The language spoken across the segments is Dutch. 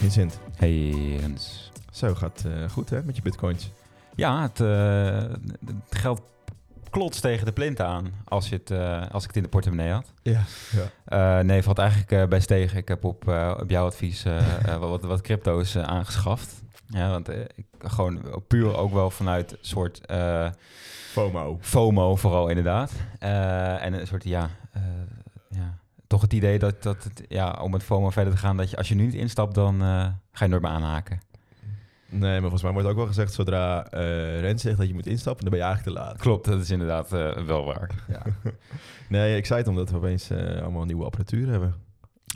Vincent. Hey Rens. Zo, gaat eh, goed hè, met je bitcoins? Ja, het, eh, het geld klotst tegen de plint aan als, je het, eh, als ik het in de portemonnee had. Ja. ja. Nee, valt eigenlijk eh, best tegen. Ik heb op, op jouw advies wat, wat crypto's aangeschaft. Ja, want ik gewoon puur ook wel vanuit een soort FOMO. FOMO vooral inderdaad. En een soort, ja, ja, toch het idee dat, dat het, ja, om met FOMO verder te gaan, dat je als je nu niet instapt, dan eh, ga je nooit meer aanhaken. Nee, maar volgens mij wordt ook wel gezegd, zodra eh Rens zegt dat je moet instappen, dan ben je eigenlijk te laat. Klopt, dat is inderdaad eh, wel waar. Ja. Nee, ik zei het omdat we opeens eh, allemaal nieuwe apparatuur hebben.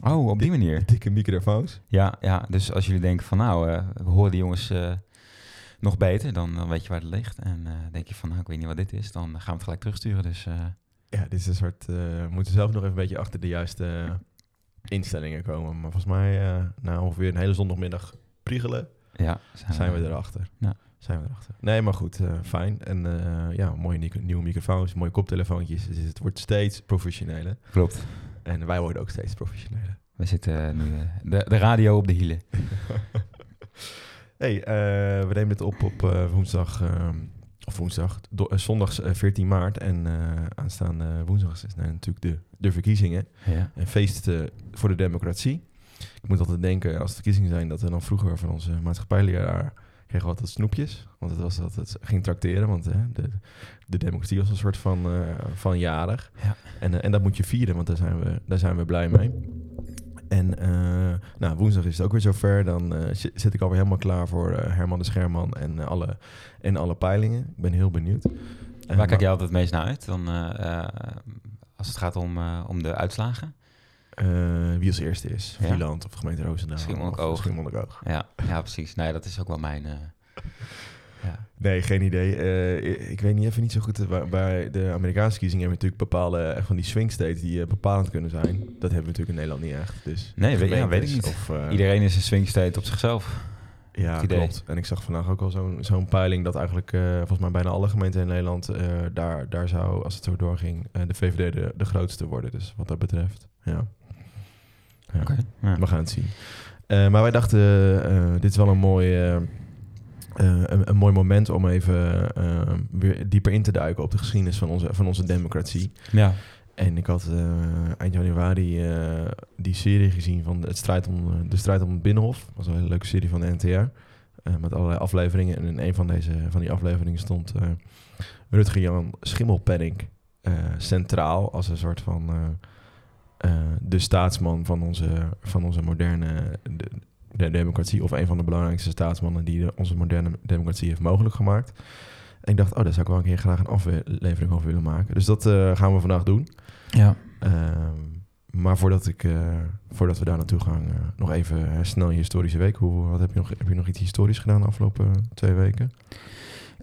Oh, op die manier. Dikke microfoons. Ja, ja, dus als jullie denken van nou, we horen die jongens nog beter, dan, dan weet je waar het ligt. En denk je van nou, ik weet niet wat dit is, dan gaan we het gelijk terugsturen. Dus Ja, dit is een soort... eh, we moeten zelf nog even een beetje achter de juiste instellingen komen. Maar volgens mij, eh na ongeveer een hele zondagmiddag priegelen, ja, zijn we erachter. Ja. Zijn we erachter. Nee, maar goed, eh, fijn. En ja, mooie nie- nieuwe microfoons, mooie koptelefoontjes. Dus het wordt steeds professioneler. Klopt. En wij worden ook steeds professioneler. We zitten nu de, de radio op de hielen. hey, we nemen dit op op woensdag, ehm, of woensdag, do- eh, zondag eh, 14 maart. En eh, aanstaande woensdag is nou, natuurlijk de, de verkiezingen. Ja. Een feest eh, voor de democratie. Ik moet altijd denken, als het verkiezingen zijn, dat we dan vroeger van onze maatschappijleraar kregen we altijd snoepjes. Want het was altijd ging tracteren, want hè, de, de democratie was een soort van, eh, van jarig. Ja. En, eh, en dat moet je vieren, want daar zijn we, daar zijn we blij mee. En eh, nou, woensdag is het ook weer zover. Dan eh, zi- zit ik alweer helemaal klaar voor eh, Herman de Scherman en, alle, en alle peilingen. Ik ben heel benieuwd. Waar kijk maar- jij altijd het meest naar uit? Dan, als het gaat om, om de uitslagen? Wie als eerste is. Ja. Of gemeente Roosendaal. Schiermonnikoog. Schiermonnikoog. Ja, ja precies. Nee, dat is ook wel mijn... ja. Nee, geen idee. Eh, ik- weet niet even niet zo goed. waar- Bij de Amerikaanse verkiezingen hebben we natuurlijk bepaalde van die swing states die eh, bepalend kunnen zijn. Dat hebben we natuurlijk in Nederland niet echt. Dus Nee, weet- ja, weet ik niet. Of, eh, Iedereen is een swing state op zichzelf. ja, klopt. En ik zag vandaag ook al zo'n zo'n peiling dat eigenlijk volgens mij bijna alle gemeenten in Nederland daar, daar zou, als het zo doorging, de VVD de, de grootste worden. Dus wat dat betreft, ja. ja. Oké. Ja. We gaan het zien. Maar wij dachten, dit is wel een mooi, eh, een, een mooi moment om even eh, weer dieper in te duiken op de geschiedenis van onze, van onze democratie. ja. En ik had eh, eind januari die serie gezien van de, het strijd om, de strijd om het Binnenhof. Dat was een hele leuke serie van de NTR. met allerlei afleveringen. En in een van, deze, van die afleveringen stond Rutger Jan Schimmelpenninck eh, centraal als een soort van de staatsman van onze, van onze moderne de, de democratie. Of een van de belangrijkste staatsmannen die de- onze moderne democratie heeft mogelijk gemaakt. En ik dacht, oh, daar zou ik wel een keer graag een aflevering over willen maken. Dus dat eh, gaan we vandaag doen. ja. Ehm, maar voordat, ik, eh, voordat we daar naartoe gaan, eh, nog even snel je historische week. Hoe, wat heb, je nog, heb je nog iets historisch gedaan de afgelopen twee weken?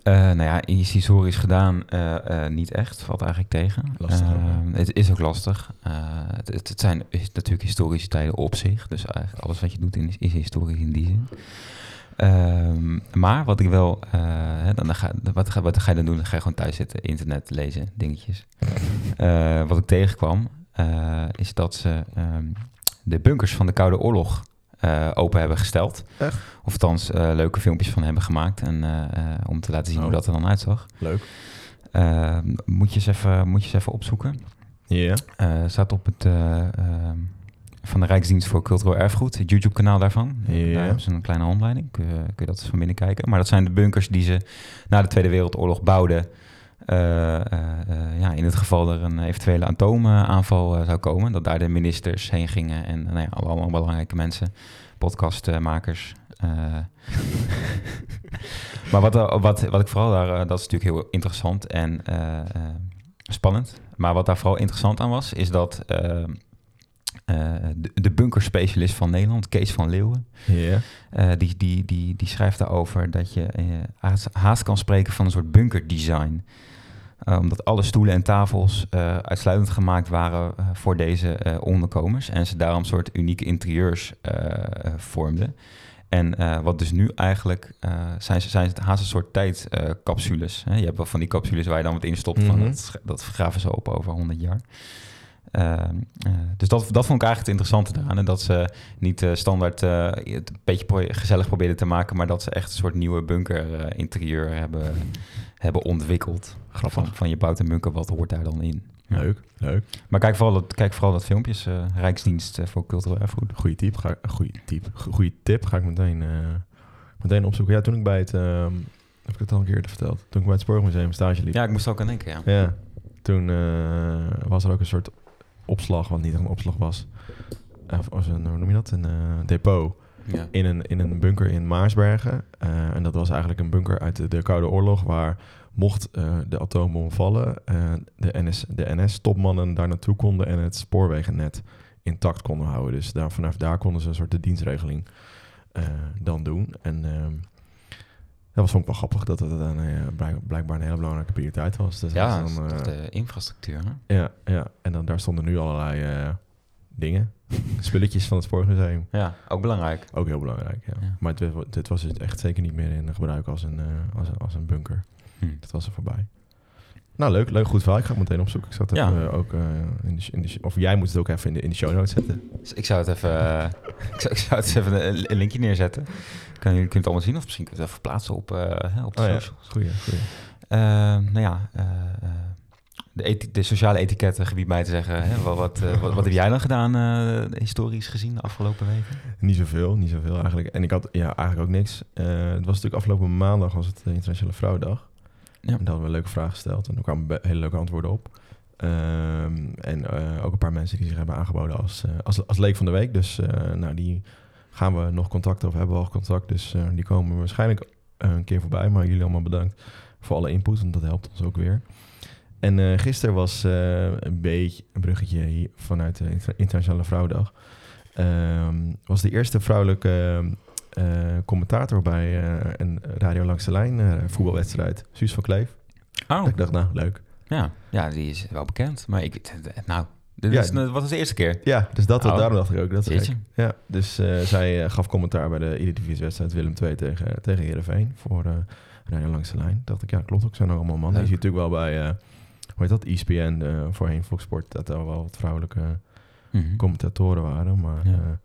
Eh, nou ja, iets historisch gedaan, eh, eh, niet echt. Valt eigenlijk tegen. Lastig ook, hè? Eh, het is ook lastig. Het, het, het zijn is natuurlijk historische tijden op zich. Dus eigenlijk alles wat je doet in, is historisch in die zin. Ehm, maar wat ik wel... hè, dan, dan ga, wat, ga, wat ga je dan doen? Dan ga je gewoon thuis zitten, internet lezen, dingetjes. Wat ik tegenkwam, is dat ze ehm, de bunkers van de Koude Oorlog eh, open hebben gesteld. Echt? Of althans eh, leuke filmpjes van hebben gemaakt. En, eh, om te laten zien Oh. hoe dat er dan uitzag. Leuk. Eh, moet, je eens even, moet je eens even opzoeken. Ja. Eh staat op het eh, ehm, van de Rijksdienst voor Cultureel Erfgoed, het YouTube-kanaal daarvan. Ja. Daar hebben ze een kleine handleiding. Kun je, kun je dat eens van binnen kijken. Maar dat zijn de bunkers die ze na de Tweede Wereldoorlog bouwden. Eh, eh, eh, ja, in het geval er een eventuele atoomaanval zou komen, dat daar de ministers heen gingen en nou ja, allemaal belangrijke mensen, podcastmakers. maar wat, wat, wat ik vooral daar, dat is natuurlijk heel interessant en spannend. Maar wat daar vooral interessant aan was, is dat eh, de, de bunkerspecialist van Nederland, Kees van Leeuwen, eh, die, die, die, die schrijft daarover dat je eh, haast, kan spreken van een soort bunkerdesign. Omdat alle stoelen en tafels uitsluitend gemaakt waren voor deze onderkomers. En ze daarom soort unieke interieurs vormden. En wat dus nu eigenlijk zijn, ze- zijn het haast een soort tijdcapsules. je hebt wel van die capsules waar je dan wat in stopt. van Mhm. dat, dat graven ze op over 100 jaar. Uh, uh, dus dat, dat vond ik eigenlijk het interessante daaraan. En dat ze niet uh, standaard het een beetje pro gezellig probeerden te maken, maar dat ze echt een soort nieuwe bunker-interieur hebben, hebben ontwikkeld. Van, van je bouwt een bunker, wat hoort daar dan in? Leuk, leuk. Maar kijk vooral dat, kijk vooral dat filmpjes, Rijksdienst voor Cultureel Erfgoed. Goeie tip, ga, goeie tip, goeie tip, ga ik meteen, meteen opzoeken. Ja, toen ik bij het, ehm, heb ik het al een keer verteld, toen ik bij het Spoormuseum stage liep. Ja, ik moest ook aan denken, ja. Ja, toen was er ook een soort opslag, wat niet een opslag was. Of, of een, hoe noem je dat? Een uh, depot. Ja. In, een, in een bunker in Maarsbergen. Uh, en dat was eigenlijk een bunker uit de, de Koude Oorlog, waar mocht uh, de atoombom vallen, de, NS, de NS-topmannen daar naartoe konden en het spoorwegennet intact konden houden. Dus daar, vanaf daar konden ze een soort de dienstregeling dan doen. En ehm, dat was vond ik wel grappig dat het dan uh, blijkbaar een hele belangrijke prioriteit was. Dus ja, dan, uh, de infrastructuur. Hè? Ja, ja, en dan daar stonden nu allerlei uh, dingen, spulletjes van het Spoormuseum. Ja, ook belangrijk. Ook heel belangrijk, ja. ja. Maar dit, dit, was het echt zeker niet meer in gebruik als een, als, een, als een bunker. Hm. Dat was er voorbij. Nou, leuk, leuk, goed verhaal. Ik ga het meteen opzoeken. Ik zat even ja. ook in, de, in de, of jij moet het ook even in de, in de show notes zetten. Ik zou het even, ik, zou, ik zou het even een, een linkje neerzetten. Kan, je kunt het allemaal zien of misschien kunt je het even plaatsen op, op de oh, socials. Ja. Goeie, goeie. Uh, nou ja, de, de, sociale etiketten gebied mij te zeggen. Hè? Wat, wat, wat, wat, heb jij dan gedaan historisch gezien de afgelopen weken? Niet zoveel, niet zoveel eigenlijk. En ik had ja, eigenlijk ook niks. het was natuurlijk afgelopen maandag was het Internationale Vrouwendag. Ja. En daar hadden we leuke vraag gesteld en er kwamen hele leuke antwoorden op. Um, en ook een paar mensen die zich hebben aangeboden als, als, als leek van de week. Dus nou, die gaan we nog contact of hebben we al contact. Dus die komen waarschijnlijk een keer voorbij. Maar jullie allemaal bedankt voor alle input, want dat helpt ons ook weer. En gisteren was een beetje een bruggetje hier vanuit de Internationale Vrouwendag. Ehm, was de eerste vrouwelijke commentator bij een Radio Langs de Lijn voetbalwedstrijd. Suus van Kleef. Oh. ik dacht, nou, leuk. Ja, ja, die is wel bekend. Maar ik, nou, dit ja, is, wat was de eerste keer? Ja, dus dat, oh. daarom dacht ik ook. Dat is Ja, dus uh, zij uh, gaf commentaar bij de Eredivisie-wedstrijd Willem II tegen, tegen Heerenveen voor uh, Rijden Langs de Lijn. dacht ik, ja, klopt ook. zijn nog allemaal mannen. Je ziet natuurlijk wel bij, hoe heet dat, ESPN, voorheen Fox Sport, dat er wel wat vrouwelijke mm -hmm. commentatoren waren. Maar ja.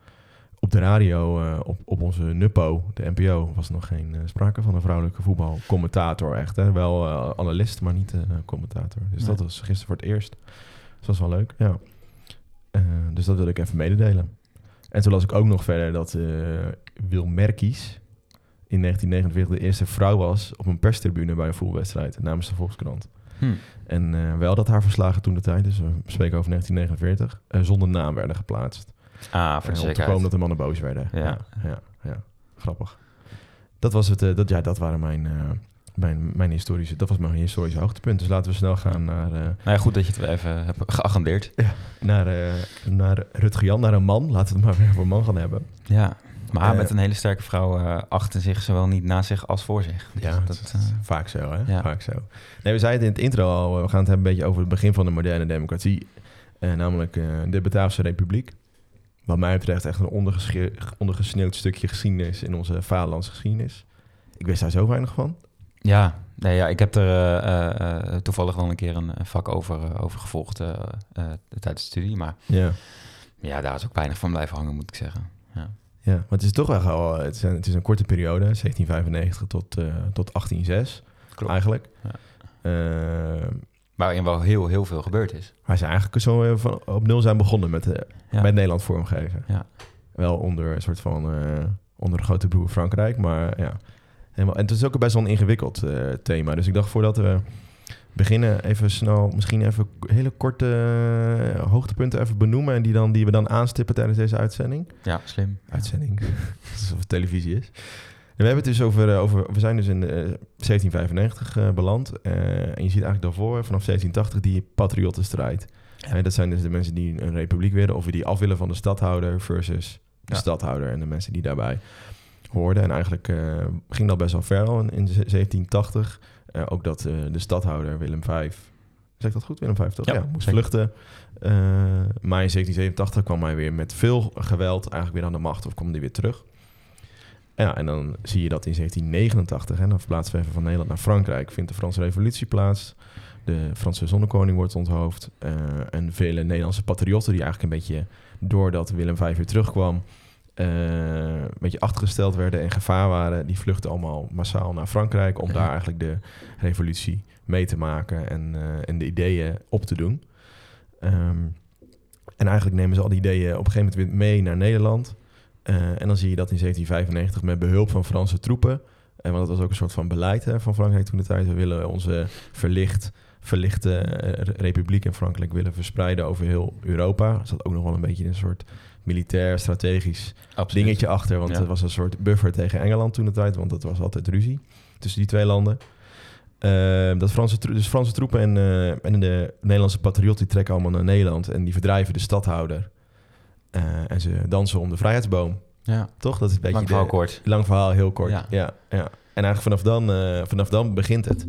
Op de radio, op, op onze NUPO, de NPO, was nog geen sprake van een vrouwelijke voetbalcommentator echt. Hè? Wel analist, maar niet commentator. Dus dat was gisteren voor het eerst. Dus dat was wel leuk, ja. Dus dat wil ik even mededelen. En toen las ik ook nog verder dat Wil Merkies in 1949 de eerste vrouw was op een perstribune bij een voetbalwedstrijd namens de Volkskrant. Hm. En wel dat haar verslagen toen de tijd, dus we spreken over 1949, zonder naam werden geplaatst. Ah, voor de Om te komen dat de mannen boos werden. Ja, ja, ja, grappig. Dat, was het, dat, ja, dat waren mijn mijn, mijn historische, dat was mijn historische hoogtepunt. Dus laten we snel gaan naar... Uh, nou ja, goed dat je het even hebt geagendeerd. Ja, naar, uh, naar Rutger Jan, naar een man. Laten we het maar weer over een man gaan hebben. Ja, maar uh, met een hele sterke vrouw achter zich zowel niet na zich als voor zich. Dus ja, dat, is vaak zo, hè? Ja. Vaak zo. Nee, we zeiden het in het intro al, we gaan het hebben een beetje over het begin van de moderne democratie. namelijk de Bataafse Republiek. Wat mij betreft echt een ondergesneeuwd stukje geschiedenis in onze vaderlandse geschiedenis. Ik wist daar zo weinig van. Ja, nee, ja ik heb er uh, uh, toevallig wel een keer een, vak over, over gevolgd tijdens de studie. Maar ja. ja, daar is ook weinig van blijven hangen, moet ik zeggen. Ja, ja maar het is toch wel het is een, het is een korte periode, 1795 tot, tot 1806 Klopt. eigenlijk. Ja. Waarin wel heel, heel veel gebeurd is. Wij zijn eigenlijk zo van, op nul zijn begonnen met, ja. met Nederland vormgeven. Ja. Wel onder een soort van onder de grote broer Frankrijk, maar ja Helemaal. En het is ook best wel een ingewikkeld uh, thema. Dus ik dacht voordat we beginnen, even snel, misschien even hele korte uh, hoogtepunten even benoemen. En die, dan, die we dan aanstippen tijdens deze uitzending. Ja, slim. Uitzending. Alsof het televisie is. En we hebben het dus over, uh, over we zijn dus in 1795 beland. en je ziet eigenlijk daarvoor, vanaf 1780, die patriottenstrijd. Ja. dat zijn dus de mensen die een republiek willen, of die af willen van de stadhouder versus de ja. stadhouder en de mensen die daarbij hoorde. En eigenlijk uh, ging dat best wel ver al in, in 1780. Uh, eh, ook dat uh, de stadhouder Willem V, zeg ik dat goed, Willem V toch? Ja, ja moest vluchten. maar in 1787 kwam hij weer met veel geweld eigenlijk weer aan de macht of kwam hij weer terug. Ja, en dan zie je dat in 1789, en dan verplaatsen we even van Nederland naar Frankrijk, vindt de Franse Revolutie plaats. De Franse zonnekoning wordt onthoofd. eh, en vele Nederlandse patriotten die eigenlijk een beetje doordat Willem V weer terugkwam, eh, een beetje achtergesteld werden en gevaar waren, die vluchten allemaal massaal naar Frankrijk om daar eigenlijk de revolutie mee te maken en, eh, en de ideeën op te doen. Ehm, en eigenlijk nemen ze al die ideeën op een gegeven moment weer mee naar Nederland. Eh, en dan zie je dat in 1795 met behulp van Franse troepen, en want dat was ook een soort van beleid hè, van Frankrijk toen de tijd, we willen onze verlicht, verlichte eh, republiek in Frankrijk willen verspreiden over heel Europa. Er zat ook nog wel een beetje een soort militair, strategisch Absoluut. dingetje achter. Want Ja. het was een soort buffer tegen Engeland toen de tijd. Want het was altijd ruzie tussen die twee landen. Ehm, dat Franse, dus Franse troepen en, eh, en de Nederlandse patriotten die trekken allemaal naar Nederland. En die verdrijven de stadhouder. Eh, en ze dansen om de vrijheidsboom. Ja, Toch? Dat is een beetje lang de- verhaal kort. Lang verhaal, heel kort. Ja. Ja. Ja, En eigenlijk vanaf dan, eh, vanaf dan begint het.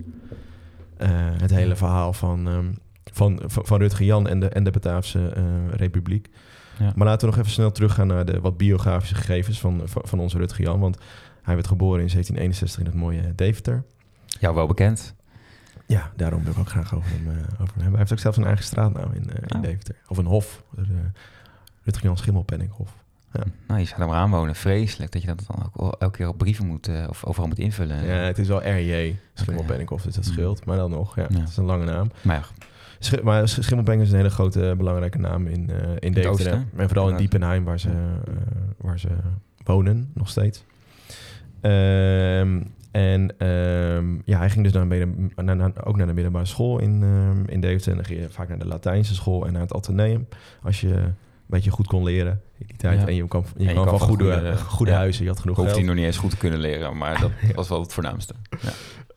Eh, het hele verhaal van, ehm, van, van, van Rutger Jan en de, en de Bataafse eh, Republiek. Ja. Maar laten we nog even snel teruggaan naar de wat biografische gegevens van, van, van onze Rutger Jan. Want hij werd geboren in 1761 in het mooie Deventer. Jou wel bekend. Ja, daarom wil ik ook graag over hem, over hem hebben. Hij heeft ook zelfs een eigen straatnaam in, in Oh. Deventer. Of een hof. De, uh, Rutger Jan Schimmelpenninghof. Ja. Nou, je zou er maar aanwonen. Vreselijk dat je dat dan ook elke keer op brieven moet, eh, of overal moet invullen. Ja, het is wel R.J. Schimmelpenninghof, dus dat Mm. scheelt. Maar dan nog, ja, Ja. het is een lange naam. Maar ja, Sch- maar Sch- Schimmelpenning is een hele grote, belangrijke naam in, eh in Deventer. En vooral in. Diepenheim, waar ze, eh, waar ze wonen, nog steeds. Ehm, en ehm, ja, hij ging dus naar, een midden- naar, naar- ook naar de middelbare school in, ehm, in Deventer. En dan ging je vaak naar de Latijnse school en naar het Atheneum. Als je beetje goed kon leren in die tijd. Ja. En je kwam, je je kwam kwam van van goede, goede- goede ja. huizen. Je had genoeg hoeft geld. hij nog niet eens goed te kunnen leren, maar dat was wel het voornaamste. Ja.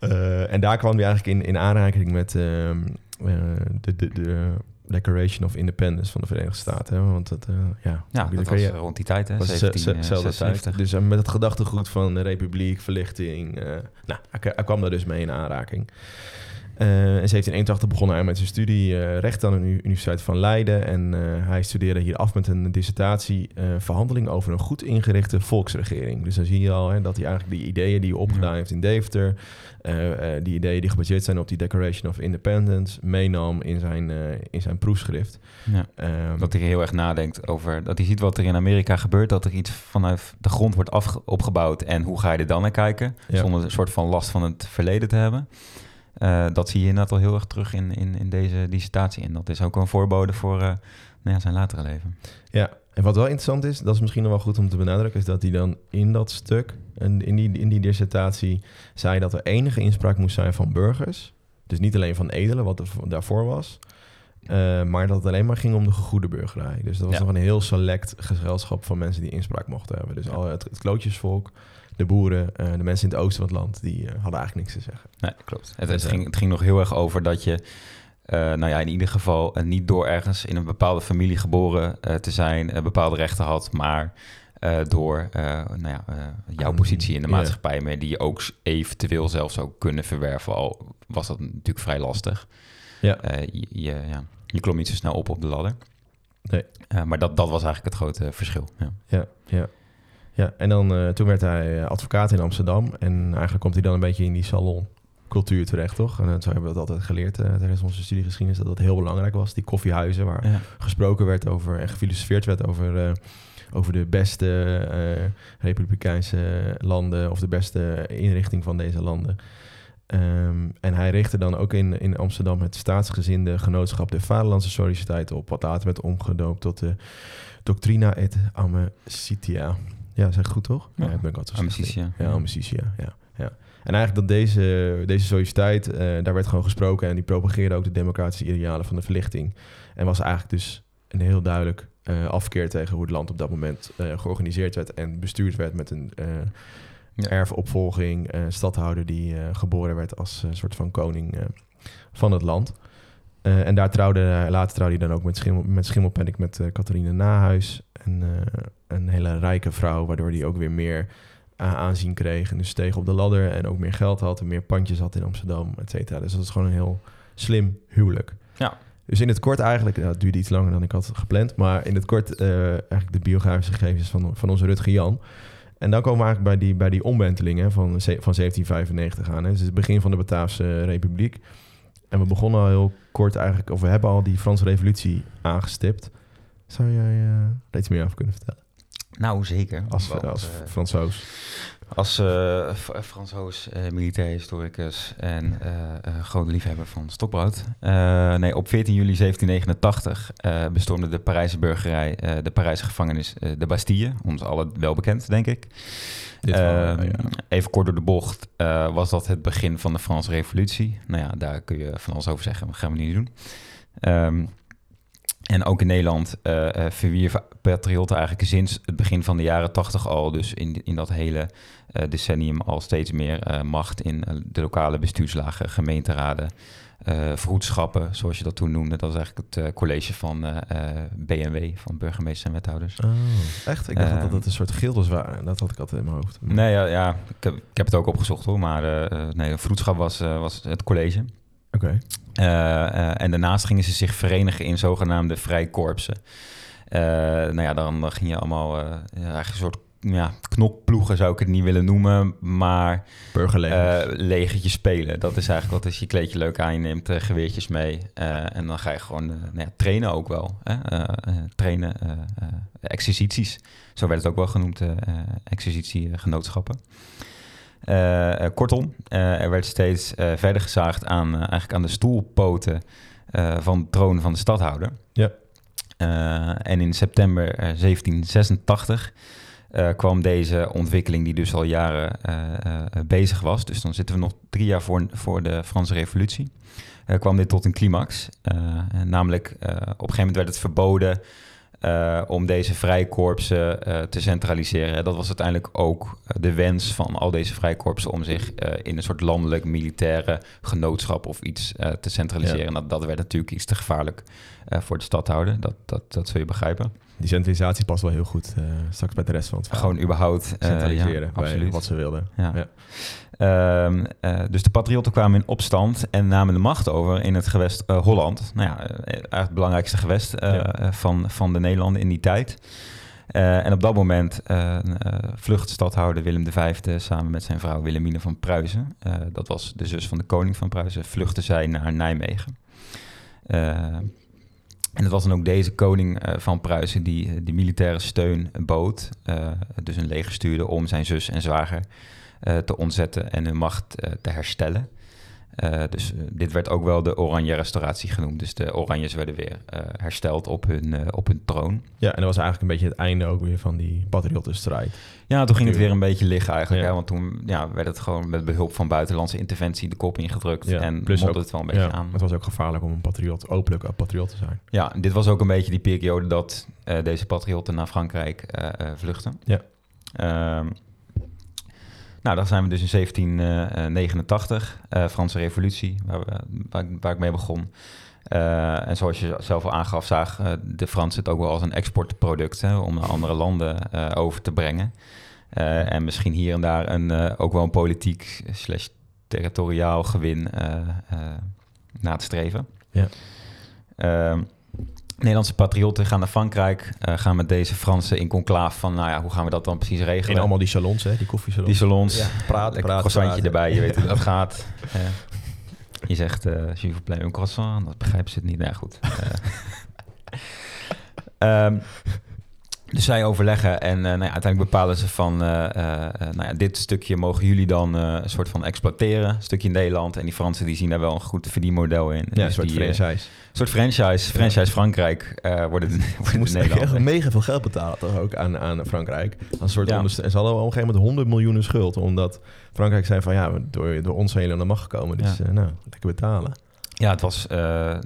Eh, en daar kwam hij eigenlijk in, in aanraking met ehm, eh, de, de, de Declaration of Independence van de Verenigde Staten. Hè? Want dat, eh, ja, dat kan was je- eh, rond die tijd, hè? was ze- ze- 1776. tijd. Dus eh, met het gedachtegoed van de republiek, verlichting. eh, nou, hij, hij kwam daar dus mee in aanraking. Eh, in 1781 begon hij met zijn studie eh, recht aan de Uni- Universiteit van Leiden. En eh, hij studeerde hier af met een dissertatie verhandeling over een goed ingerichte volksregering. Dus dan zie je al hè, dat hij eigenlijk die ideeën die hij opgedaan Ja. heeft in Deventer, die ideeën die gebaseerd zijn op die Declaration of Independence, meenam in zijn, in zijn proefschrift. Ja. Ehm, Dat hij heel erg nadenkt over... Dat hij ziet wat er in Amerika gebeurt. Dat er iets vanuit de grond wordt opgebouwd. En hoe ga je er dan naar kijken? Ja. Zonder een soort van last van het verleden te hebben. Eh, dat zie je inderdaad al heel erg terug in, in, in deze dissertatie. En dat is ook een voorbode voor eh, nou ja, zijn latere leven. Ja, en wat wel interessant is, dat is misschien nog wel goed om te benadrukken, is dat hij dan in dat stuk, en in die, in die dissertatie, zei dat er enige inspraak moest zijn van burgers. Dus niet alleen van edelen, wat er daarvoor was. eh, maar dat het alleen maar ging om de gegoede burgerij. Dus dat was Ja. nog een heel select gezelschap van mensen die inspraak mochten hebben. Dus al het, het klootjesvolk, de boeren, eh, de mensen in het oosten van het land, die eh, hadden eigenlijk niks te zeggen. Nee, klopt. Het, Dus, het, eh, ging, het ging nog heel erg over dat je... nou ja, in ieder geval niet door ergens in een bepaalde familie geboren te zijn... bepaalde rechten had, maar... door nou ja, jouw positie in de maatschappij, maar die je ook eventueel zelfs zou kunnen verwerven, al was dat natuurlijk vrij lastig. Ja. Je, je, ja, je klom niet zo snel op op de ladder. Nee. Maar dat, dat was eigenlijk het grote verschil. Ja. Ja, ja. Ja en dan, eh, toen werd hij eh, advocaat in Amsterdam. En eigenlijk komt hij dan een beetje in die saloncultuur terecht, toch? En eh, zo hebben we dat altijd geleerd eh, tijdens onze studiegeschiedenis... dat dat heel belangrijk was, die koffiehuizen... waar Ja. gesproken werd over en gefilosofeerd werd over, over de beste republikeinse landen... of de beste inrichting van deze landen. Ehm, en hij richtte dan ook in, in Amsterdam het staatsgezinde genootschap de Vaderlandse Sociëteit op, wat later werd omgedoopt tot de Doctrina et Amicitia. Ja, zeg ik goed toch? Ja. ik ben ik altijd Amicitia. Ja, Amicitia, ja, ja. En eigenlijk dat deze, deze sociëteit, eh, daar werd gewoon gesproken en die propageerde ook de democratische idealen van de verlichting. En was eigenlijk dus een heel duidelijk eh, afkeer tegen hoe het land op dat moment eh, georganiseerd werd en bestuurd werd met een Ja. erfopvolging, stadhouder die geboren werd als een soort van koning van het land. En daar trouwde later trouwde hij dan ook met, Schimmel, met Schimmelpenninck met Catharine Nahuis. En, eh, een hele rijke vrouw, waardoor hij ook weer meer a- aanzien kreeg. En dus steeg op de ladder en ook meer geld had en meer pandjes had in Amsterdam, et cetera. Dus dat is gewoon een heel slim huwelijk. Ja. Dus in het kort eigenlijk, nou, het duurde iets langer dan ik had gepland, maar in het kort eh, eigenlijk de biografische gegevens van, van onze Rutger Jan. En dan komen we eigenlijk bij die, bij die omwenteling hè, van, van 1795 aan. Hè. Dus het begin van de Bataafse Republiek. En we begonnen al heel kort eigenlijk, of we hebben al die Franse revolutie aangestipt. Zou jij eh daar iets meer over kunnen vertellen? Nou, zeker. Als, Want, als eh, Fransoos. Als eh, F- Fransoos uh, militair historicus en eh eh, grote liefhebber van stokbrood. Eh, nee, op 14 juli 1789 eh, bestormde de Parijse burgerij eh, de Parijse gevangenis eh, de Bastille. Ons allen wel bekend, denk ik. Dit wel, Ehm, ja. Even kort door de bocht eh, was dat het begin van de Franse revolutie. Nou ja, daar kun je van alles over zeggen, maar gaan we niet doen. Ehm, en ook in Nederland eh eh verwierven patriotten eigenlijk sinds het begin van de jaren tachtig al, dus in, in dat hele eh, decennium al steeds meer macht in de lokale bestuurslagen, gemeenteraden, vroedschappen, zoals je dat toen noemde. Dat is eigenlijk het college van BMW, van burgemeesters en wethouders. Oh, echt? Ik dacht Ehm, dat het een soort gildes waren. Dat had ik altijd in mijn hoofd. Nee, ja, ja ik, heb, ik heb het ook opgezocht hoor, maar nee, vroedschap was, was het college. Oké. Eh, eh, en daarnaast gingen ze zich verenigen in zogenaamde vrijkorpsen. Eh nou ja, dan, dan ging je allemaal eigenlijk een soort ja, knokploegen zou ik het niet willen noemen, maar Burgerlegers. eh legertjes spelen. Dat is eigenlijk wat als je kleedje leuk aan je neemt, geweertjes mee. en dan ga je gewoon eh, nou ja, trainen ook wel. Hè? Trainen, exercities. Zo werd het ook wel genoemd, exercitiegenootschappen. Eh, eh, kortom, eh, er werd steeds verder gezaagd aan, eigenlijk aan de stoelpoten van de troon van de stadhouder. Ja. En in september eh, 1786 eh, kwam deze ontwikkeling, die dus al jaren bezig was, dus dan zitten we nog drie jaar voor, voor de Franse Revolutie, kwam dit tot een climax. Namelijk, op een gegeven moment werd het verboden eh, om deze vrijkorpsen eh, te centraliseren. Dat was uiteindelijk ook eh, de wens van al deze vrijkorpsen om zich in een soort landelijk militaire genootschap of iets te centraliseren. Ja. Dat, dat werd natuurlijk iets te gevaarlijk voor de stadhouder. Dat, dat, dat zul je begrijpen. Die centralisatie past wel heel goed eh, straks bij de rest van het verhaal. Gewoon überhaupt eh, centraliseren ja, bij absoluut. wat ze wilden. Ja. Ehm, eh, dus de patriotten kwamen in opstand en namen de macht over in het gewest Holland. Nou ja, eigenlijk het belangrijkste gewest van, van de Nederlanden in die tijd. En op dat moment eh, vlucht stadhouder Willem V samen met zijn vrouw Wilhelmine van Pruisen. Dat was de zus van de koning van Pruisen. Vluchtte zij naar Nijmegen. En het was dan ook deze koning eh, van Pruisen die eh, die militaire steun bood. eh, dus een leger stuurde om zijn zus en zwager te ontzetten en hun macht te herstellen. Eh, dus eh, dit werd ook wel de Oranje Restauratie genoemd. Dus de Oranjes werden weer eh, hersteld op hun, op hun troon. Ja, en dat was eigenlijk een beetje het einde ook weer van die patriottenstrijd. Ja, toen ging het weer een beetje liggen eigenlijk. Ja. Hè? Want toen ja, werd het gewoon met behulp van buitenlandse interventie de kop ingedrukt. Ja, en plus ook- het wel een beetje Ja, aan. het was ook gevaarlijk om een patriot, openlijk een patriot te zijn. Ja, dit was ook een beetje die periode dat deze patriotten naar Frankrijk vluchten. Ja. Ehm, nou, dan zijn we dus in 1789, eh Franse Revolutie, waar, we, waar, ik- waar ik mee begon. Eh, en zoals je zelf al aangaf, zagen eh, de Fransen het ook wel als een exportproduct hè, om naar andere landen eh, over te brengen. Eh, en misschien hier en daar een, eh, ook wel een politiek slash territoriaal gewin eh, eh, na te streven. Ja. Nederlandse patriotten gaan naar Frankrijk, eh, gaan met deze Fransen in conclaaf van, nou ja, hoe gaan we dat dan precies regelen? In allemaal die salons, hè, die koffiesalons. Die salons, Ja, praten, lekker praten, croissantje erbij, je weet hoe dat gaat. Eh, je zegt, vous plaît, un croissant, dat begrijpen ze het niet. Nou ja, goed. Ehm, dus zij overleggen en eh, nou ja, uiteindelijk bepalen ze van, eh, eh, nou ja, dit stukje mogen jullie dan eh, een soort van exploiteren, een stukje in Nederland. En die Fransen die zien daar wel een goed verdienmodel in. Ja, Dus een soort die, franchise. een soort franchise, franchise Frankrijk eh worden, moesten echt mega veel geld betalen toch ook aan, aan Frankrijk. Als een soort onderste- en ze hadden op een gegeven moment 100 miljoen schuld. Omdat Frankrijk zei van ja, door, door ons zijn jullie aan de macht gekomen. Dus Ja. eh, nou, lekker betalen. Ja, het was, eh,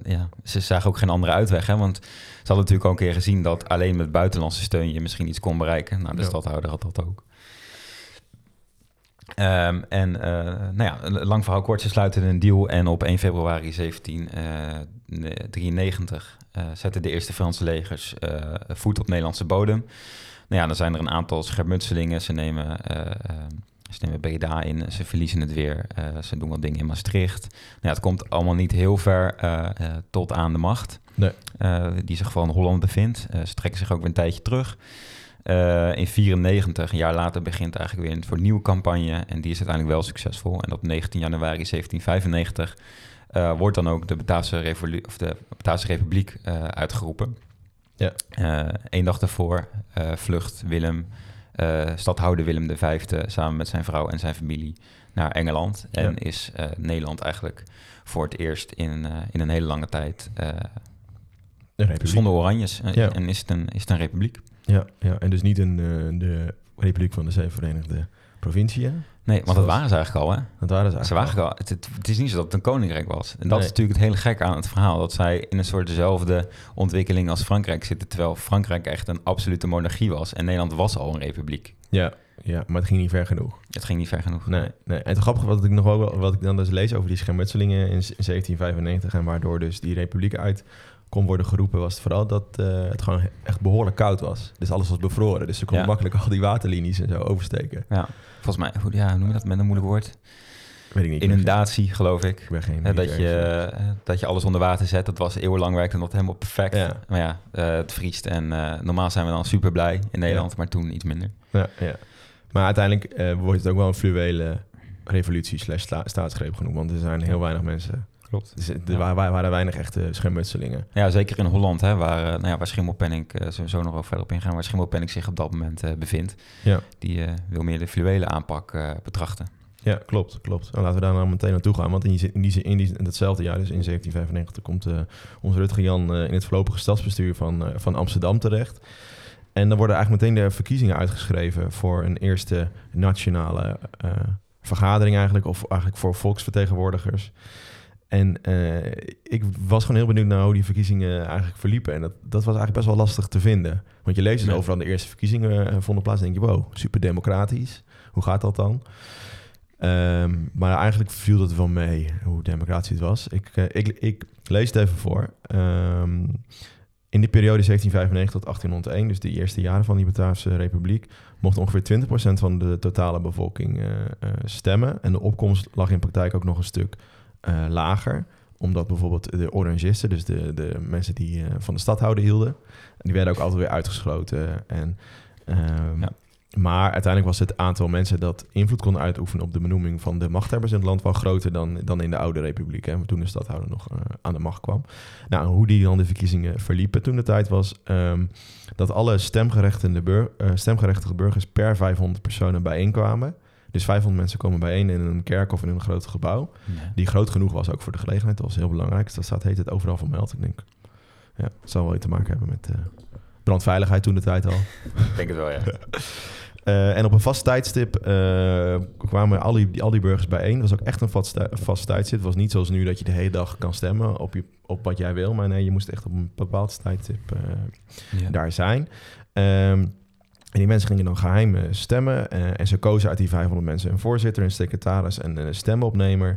ja, ze zagen ook geen andere uitweg. Hè? Want ze hadden natuurlijk al een keer gezien dat alleen met buitenlandse steun je misschien iets kon bereiken. Nou, de Ja. stadhouder had dat ook. Ehm, en eh, nou ja, lang verhaal kort, ze sluiten een deal en op 1 februari 1793 eh zetten de eerste Franse legers voet op Nederlandse bodem. Nou ja, dan zijn er een aantal schermutselingen. Ze nemen, ze nemen Breda in, ze verliezen het weer. eh, ze doen wat dingen in Maastricht. Nou ja, het komt allemaal niet heel ver eh, eh, tot aan de macht. Nee. die zich vooral in Holland bevindt. Ze trekken zich ook weer een tijdje terug. In 94, een jaar later, begint eigenlijk weer een voor nieuwe campagne. En die is uiteindelijk wel succesvol. En op 19 januari 1795 eh, wordt dan ook de Bataafse, Revolu of de Bataafse Republiek uitgeroepen. Ja. Eén dag daarvoor vlucht Willem, stadhouder Willem V samen met zijn vrouw en zijn familie naar Engeland. En is Nederland eigenlijk voor het eerst in, in een hele lange tijd zonder oranjes. En is het, een, is het een republiek. Ja, ja, en dus niet een, de Republiek van de Zeven Provinciën. Nee, want dat waren ze eigenlijk al, hè? Dat waren ze eigenlijk ze waren al. Het, het, is niet zo dat het een koninkrijk was. En dat is natuurlijk het hele gek aan het verhaal. Dat zij in een soort dezelfde ontwikkeling als Frankrijk zitten... terwijl Frankrijk echt een absolute monarchie was. En Nederland was al een republiek. Ja, ja maar het ging niet ver genoeg. Het ging niet ver genoeg. Nee, nee. En het grappige wat ik nog wel, wat ik dan dus lees over die schermutselingen in, in 1795... en waardoor dus die republiek uit kon worden geroepen, was het vooral dat uh, het gewoon echt behoorlijk koud was. Dus alles was bevroren. Dus ze konden makkelijk al die waterlinies en zo oversteken. Ja, volgens mij, hoe, ja, noem je dat met een moeilijk woord? Weet ik niet. Inundatie, geloof ik. ik ben geen dat, je, eh, dat je alles onder water zet. Dat was eeuwenlang werkte dat helemaal perfect. Ja. Maar ja, uh, het vriest. En normaal zijn we dan super blij in Nederland, maar toen iets minder. Ja, ja. Maar uiteindelijk wordt het ook wel een fluwele revolutie slash staatsgreep genoemd. Want er zijn heel weinig mensen klopt. Dus er waren, waren weinig echte schermutselingen. Ja, zeker in Holland, hè, waar, uh, nou ja, waar Schimmelpenning, uh, sowieso nog wel verder op ingaan, waar Schimmelpenning zich op dat moment uh, bevindt. Ja. Die wil meer de fluwele aanpak betrachten. Ja, klopt, klopt. En laten we daar nou meteen naartoe gaan. Want in, die, in, die, in, die, in datzelfde jaar, dus in 1795, komt onze Rutger Jan in het voorlopige stadsbestuur van, van Amsterdam terecht. En dan worden eigenlijk meteen de verkiezingen uitgeschreven voor een eerste nationale vergadering eigenlijk, of eigenlijk voor volksvertegenwoordigers. En uh, ik was gewoon heel benieuwd naar hoe die verkiezingen eigenlijk verliepen. En dat, dat was eigenlijk best wel lastig te vinden. Want je leest het overal de eerste verkiezingen uh, vonden plaats. En denk je, wow, super democratisch. Hoe gaat dat dan? Um, maar eigenlijk viel het wel mee hoe democratisch het was. Ik, uh, ik, ik lees het even voor. Um, in de periode 1795 tot 1801, dus de eerste jaren van die Bataafse Republiek, mocht ongeveer 20% van de totale bevolking stemmen. En de opkomst lag in praktijk ook nog een stuk uh, lager omdat bijvoorbeeld de orangisten, dus de, de mensen die uh, van de stadhouder hielden, die werden ook altijd weer uitgesloten. En, um, ja. Maar uiteindelijk was het aantal mensen dat invloed kon uitoefenen op de benoeming van de machthebbers in het land wel groter dan, dan in de oude republiek. Hè, toen de stadhouder nog uh, aan de macht kwam. Nou, hoe die dan de verkiezingen verliepen toen de tijd was um, dat alle stemgerechtigde, bur stemgerechtigde burgers per 500 personen bijeenkwamen. Dus 500 mensen komen bijeen in een kerk of in een groot gebouw. Die groot genoeg was ook voor de gelegenheid. Dat was heel belangrijk. dat staat, heet het overal vermeld. Ik denk, ja, het zal wel iets te maken hebben met uh, brandveiligheid toen de tijd al. Ik denk het wel, ja. Uh, en op een vast tijdstip uh, kwamen al die, al die burgers bijeen. Het was ook echt een vast, vast tijdstip. Het was niet zoals nu dat je de hele dag kan stemmen op, je, op wat jij wil. Maar nee, je moest echt op een bepaald tijdstip ja. daar zijn. Um, en die mensen gingen dan geheim stemmen. Uh, en ze kozen uit die 500 mensen een voorzitter, een secretaris en een stemopnemer.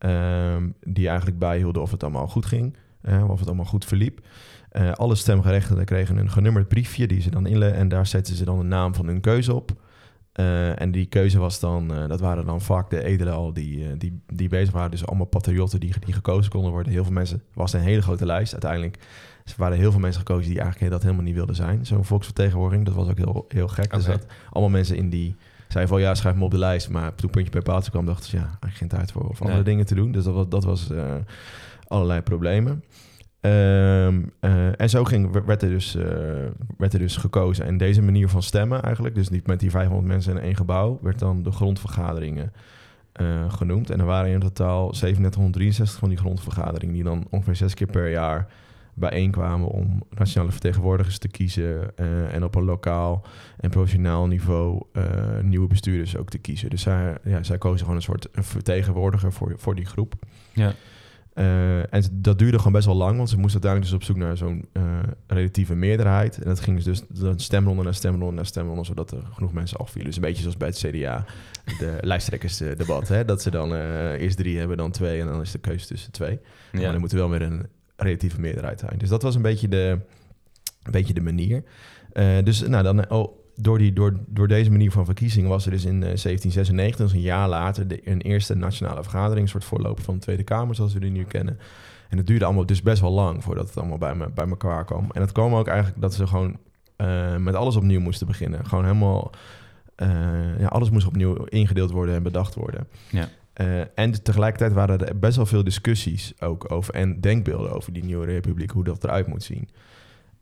Uh, die eigenlijk bijhielden of het allemaal goed ging. Uh, of het allemaal goed verliep. Uh, alle stemgerechtigden kregen een genummerd briefje die ze dan inlegden. En daar zetten ze dan de naam van hun keuze op. en die keuze was dan, dat waren dan vaak de edelen al die, die, die bezig waren. Dus allemaal patriotten die, die gekozen konden worden. Heel veel mensen, was een hele grote lijst. Uiteindelijk er waren heel veel mensen gekozen die eigenlijk dat helemaal niet wilden zijn. Zo'n volksvertegenwoordiging, dat was ook heel, heel gek. Okay. Er zat allemaal mensen in die zeiden van ja, schrijf me op de lijst. Maar toen puntje bij paaltje kwam, dachten ze ja, eigenlijk geen tijd voor of andere dingen te doen. Dus dat was, dat was uh, allerlei problemen. Um, uh, en zo ging, werd, er dus, uh, werd er dus gekozen. En deze manier van stemmen eigenlijk, dus niet met die 500 mensen in één gebouw, werd dan de grondvergaderingen genoemd. En er waren in totaal 3763 van die grondvergaderingen, die dan ongeveer zes keer per jaar bijeenkwamen om nationale vertegenwoordigers te kiezen uh, en op een lokaal en professionaal niveau uh, nieuwe bestuurders ook te kiezen. Dus zij, ja, zij kozen gewoon een soort een vertegenwoordiger voor, voor die groep. Ja. Uh, en dat duurde gewoon best wel lang, want ze moesten uiteindelijk dus op zoek naar zo'n relatieve meerderheid. En dat ging dus stemronde naar stemronde naar stemronde, zodat er genoeg mensen afvielen. Dus een beetje zoals bij het CDA, de lijsttrekkersdebat. Hè? Dat ze dan eerst drie hebben, dan twee en dan is de keuze tussen twee. Ja. Maar dan moeten wel weer een relatieve meerderheid zijn. Dus dat was een beetje de, een beetje de manier. Uh, dus nou, dan, oh, door, die, door, door deze manier van verkiezing was er dus in uh, 1796, dus een jaar later, de, een eerste nationale vergadering, een soort voorloper van de Tweede Kamer, zoals we die nu kennen. En het duurde allemaal dus best wel lang voordat het allemaal bij, me, bij elkaar kwam. En het kwam ook eigenlijk dat ze gewoon uh, met alles opnieuw moesten beginnen. Gewoon helemaal, ja, alles moest opnieuw ingedeeld worden en bedacht worden. Ja. Eh, en tegelijkertijd waren er best wel veel discussies ook over en denkbeelden over die nieuwe republiek, hoe dat eruit moet zien.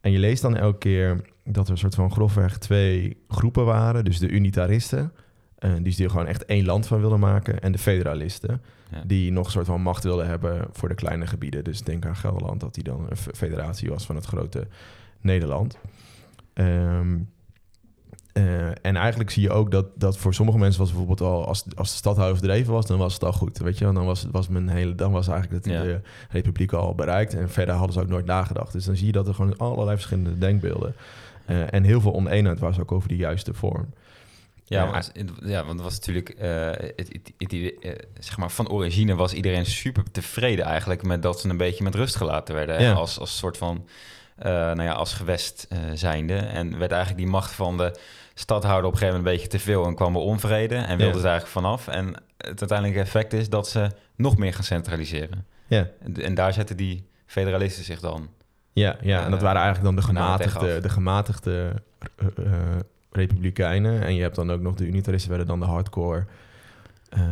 En je leest dan elke keer dat er een soort van grofweg twee groepen waren. Dus de unitaristen, eh, die er gewoon echt één land van wilden maken. En de federalisten, Ja. die nog een soort van macht wilden hebben voor de kleine gebieden. Dus denk aan Gelderland, dat die dan een federatie was van het grote Nederland. Ehm, eh, en eigenlijk zie je ook dat, dat voor sommige mensen was bijvoorbeeld al, als, als de stadhouder verdreven was, dan was het al goed. Weet je, dan was, was men hele, dan was eigenlijk Ja. de republiek al bereikt. En verder hadden ze ook nooit nagedacht. Dus dan zie je dat er gewoon allerlei verschillende denkbeelden. eh, en heel veel oneenheid was ook over de juiste vorm. Ja, Ja. want het was natuurlijk, eh, het, het, het idee, zeg maar, van origine was iedereen super tevreden eigenlijk met dat ze een beetje met rust gelaten werden. Ja. Als, als soort van, nou ja, als gewest zijnde. En werd eigenlijk die macht van de stadhouder op een gegeven moment een beetje te veel en kwam er onvrede en wilde Ja. ze eigenlijk vanaf. En het uiteindelijke effect is dat ze nog meer gaan centraliseren. Ja, En, en daar zetten die federalisten zich dan. ja, ja. en dat Eh, waren eigenlijk dan de gematigde, de gematigde eh, eh, republikeinen. En je hebt dan ook nog de unitaristen, werden dan de hardcore eh,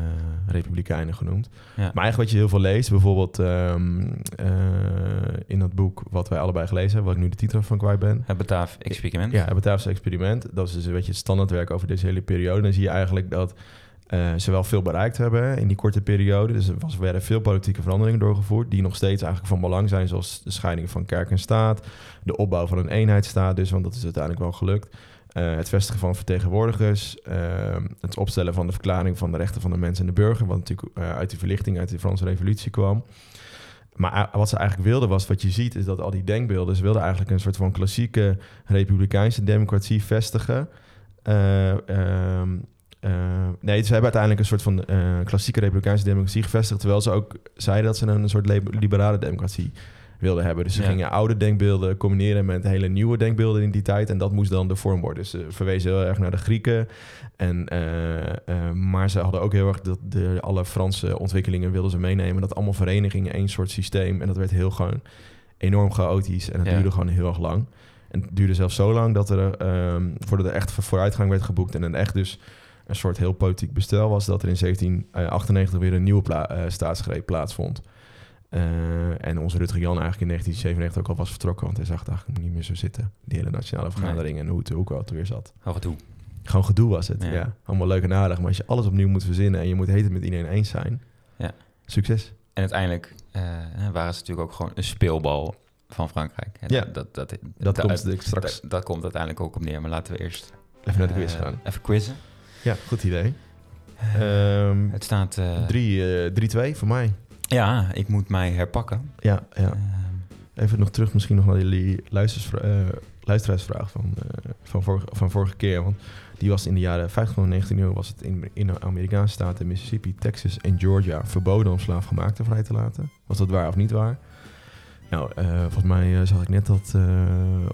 republikeinen genoemd. Ja. Maar eigenlijk wat je heel veel leest, bijvoorbeeld ehm, eh, in dat boek wat wij allebei gelezen hebben, wat ik nu de titel van kwijt ben. Het Bataaf experiment. Ja, het Bataafse experiment. Dat is dus een beetje het standaardwerk over deze hele periode. Dan zie je eigenlijk dat eh, ze wel veel bereikt hebben in die korte periode. Dus er was, werden veel politieke veranderingen doorgevoerd... die nog steeds eigenlijk van belang zijn... zoals de scheiding van kerk en staat... de opbouw van een eenheidsstaat dus, want dat is uiteindelijk wel gelukt... Eh, het vestigen van vertegenwoordigers, eh, het opstellen van de verklaring van de rechten van de mens en de burger, wat natuurlijk eh, uit de verlichting, uit de Franse Revolutie kwam. Maar wat ze eigenlijk wilden was, wat je ziet, is dat al die denkbeelden, ze wilden eigenlijk een soort van klassieke republikeinse democratie vestigen. Eh, ehm, eh, nee, ze hebben uiteindelijk een soort van klassieke republikeinse democratie gevestigd, terwijl ze ook zeiden dat ze een soort li- liberale democratie wilden hebben. Dus ze Ja. gingen oude denkbeelden combineren met hele nieuwe denkbeelden in die tijd. En dat moest dan de vorm worden. Dus ze verwezen heel erg naar de Grieken. En, eh, eh, maar ze hadden ook heel erg dat de, alle Franse ontwikkelingen wilden ze meenemen. Dat allemaal verenigingen, één soort systeem. En dat werd heel gewoon enorm chaotisch. En dat Ja. duurde gewoon heel erg lang. En het duurde zelfs zo lang dat er, ehm, voordat er echt vooruitgang werd geboekt en een echt dus een soort heel politiek bestel was, dat er in 1798 weer een nieuwe pla- eh, staatsgreep plaatsvond. Eh, en onze Rutger Jan eigenlijk in 1997 ook al was vertrokken, want hij zag het eigenlijk niet meer zo zitten. Die hele nationale vergadering en hoe het ook weer zat. En toe. Gewoon gedoe was het, Ja. ja. Allemaal leuk en aardig, maar als je alles opnieuw moet verzinnen en je moet heten met iedereen eens zijn, Ja. succes. En uiteindelijk eh, waren ze natuurlijk ook gewoon een speelbal van Frankrijk. En Ja, dat, dat, dat, komt straks dat, dat komt uiteindelijk ook op neer. Maar laten we eerst even naar de quiz eh, gaan. even quizzen. Ja, goed idee. Ehm Het staat... eh, drie, eh, 3-2 voor mij. Ja, ik moet mij herpakken. Ja, ja. Ehm, Even nog terug misschien nog naar jullie eh, luisteraarsvraag van, eh, van, vorige, van vorige keer. Want die was in de jaren 50 en 19 eeuw was het in, in de Amerikaanse staten Mississippi, Texas en Georgia verboden om slaafgemaakten vrij te laten. Was dat waar of niet waar? Nou, eh, volgens mij zag ik net dat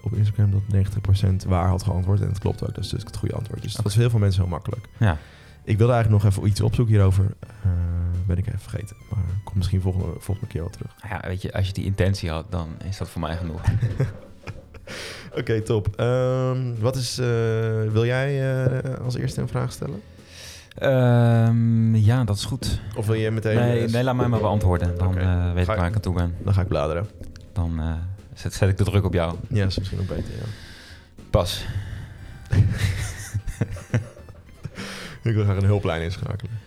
op Instagram dat 90% waar had geantwoord. En het klopt ook, dat is dus het goede antwoord. Dus dat is heel veel mensen heel makkelijk. ja, Ik wilde eigenlijk nog even iets opzoeken hierover. Eh, ben ik even vergeten. Maar kom misschien volgende, volgende keer wel terug. Nou ja, weet je, als je die intentie had, dan is dat voor mij genoeg. Oké, top. Ehm, wat is, eh, wil jij eh, als eerste een vraag stellen? Ehm, ja, dat is goed. Of wil je meteen... Nee, nee, laat mij maar beantwoorden. Dan weet ik waar ik aan toe ben. Dan ga ik bladeren. Dan zet, zet ik de druk op jou. Ja, is misschien ook beter, ja. Pas. Ik wil graag een hulplijn inschakelen.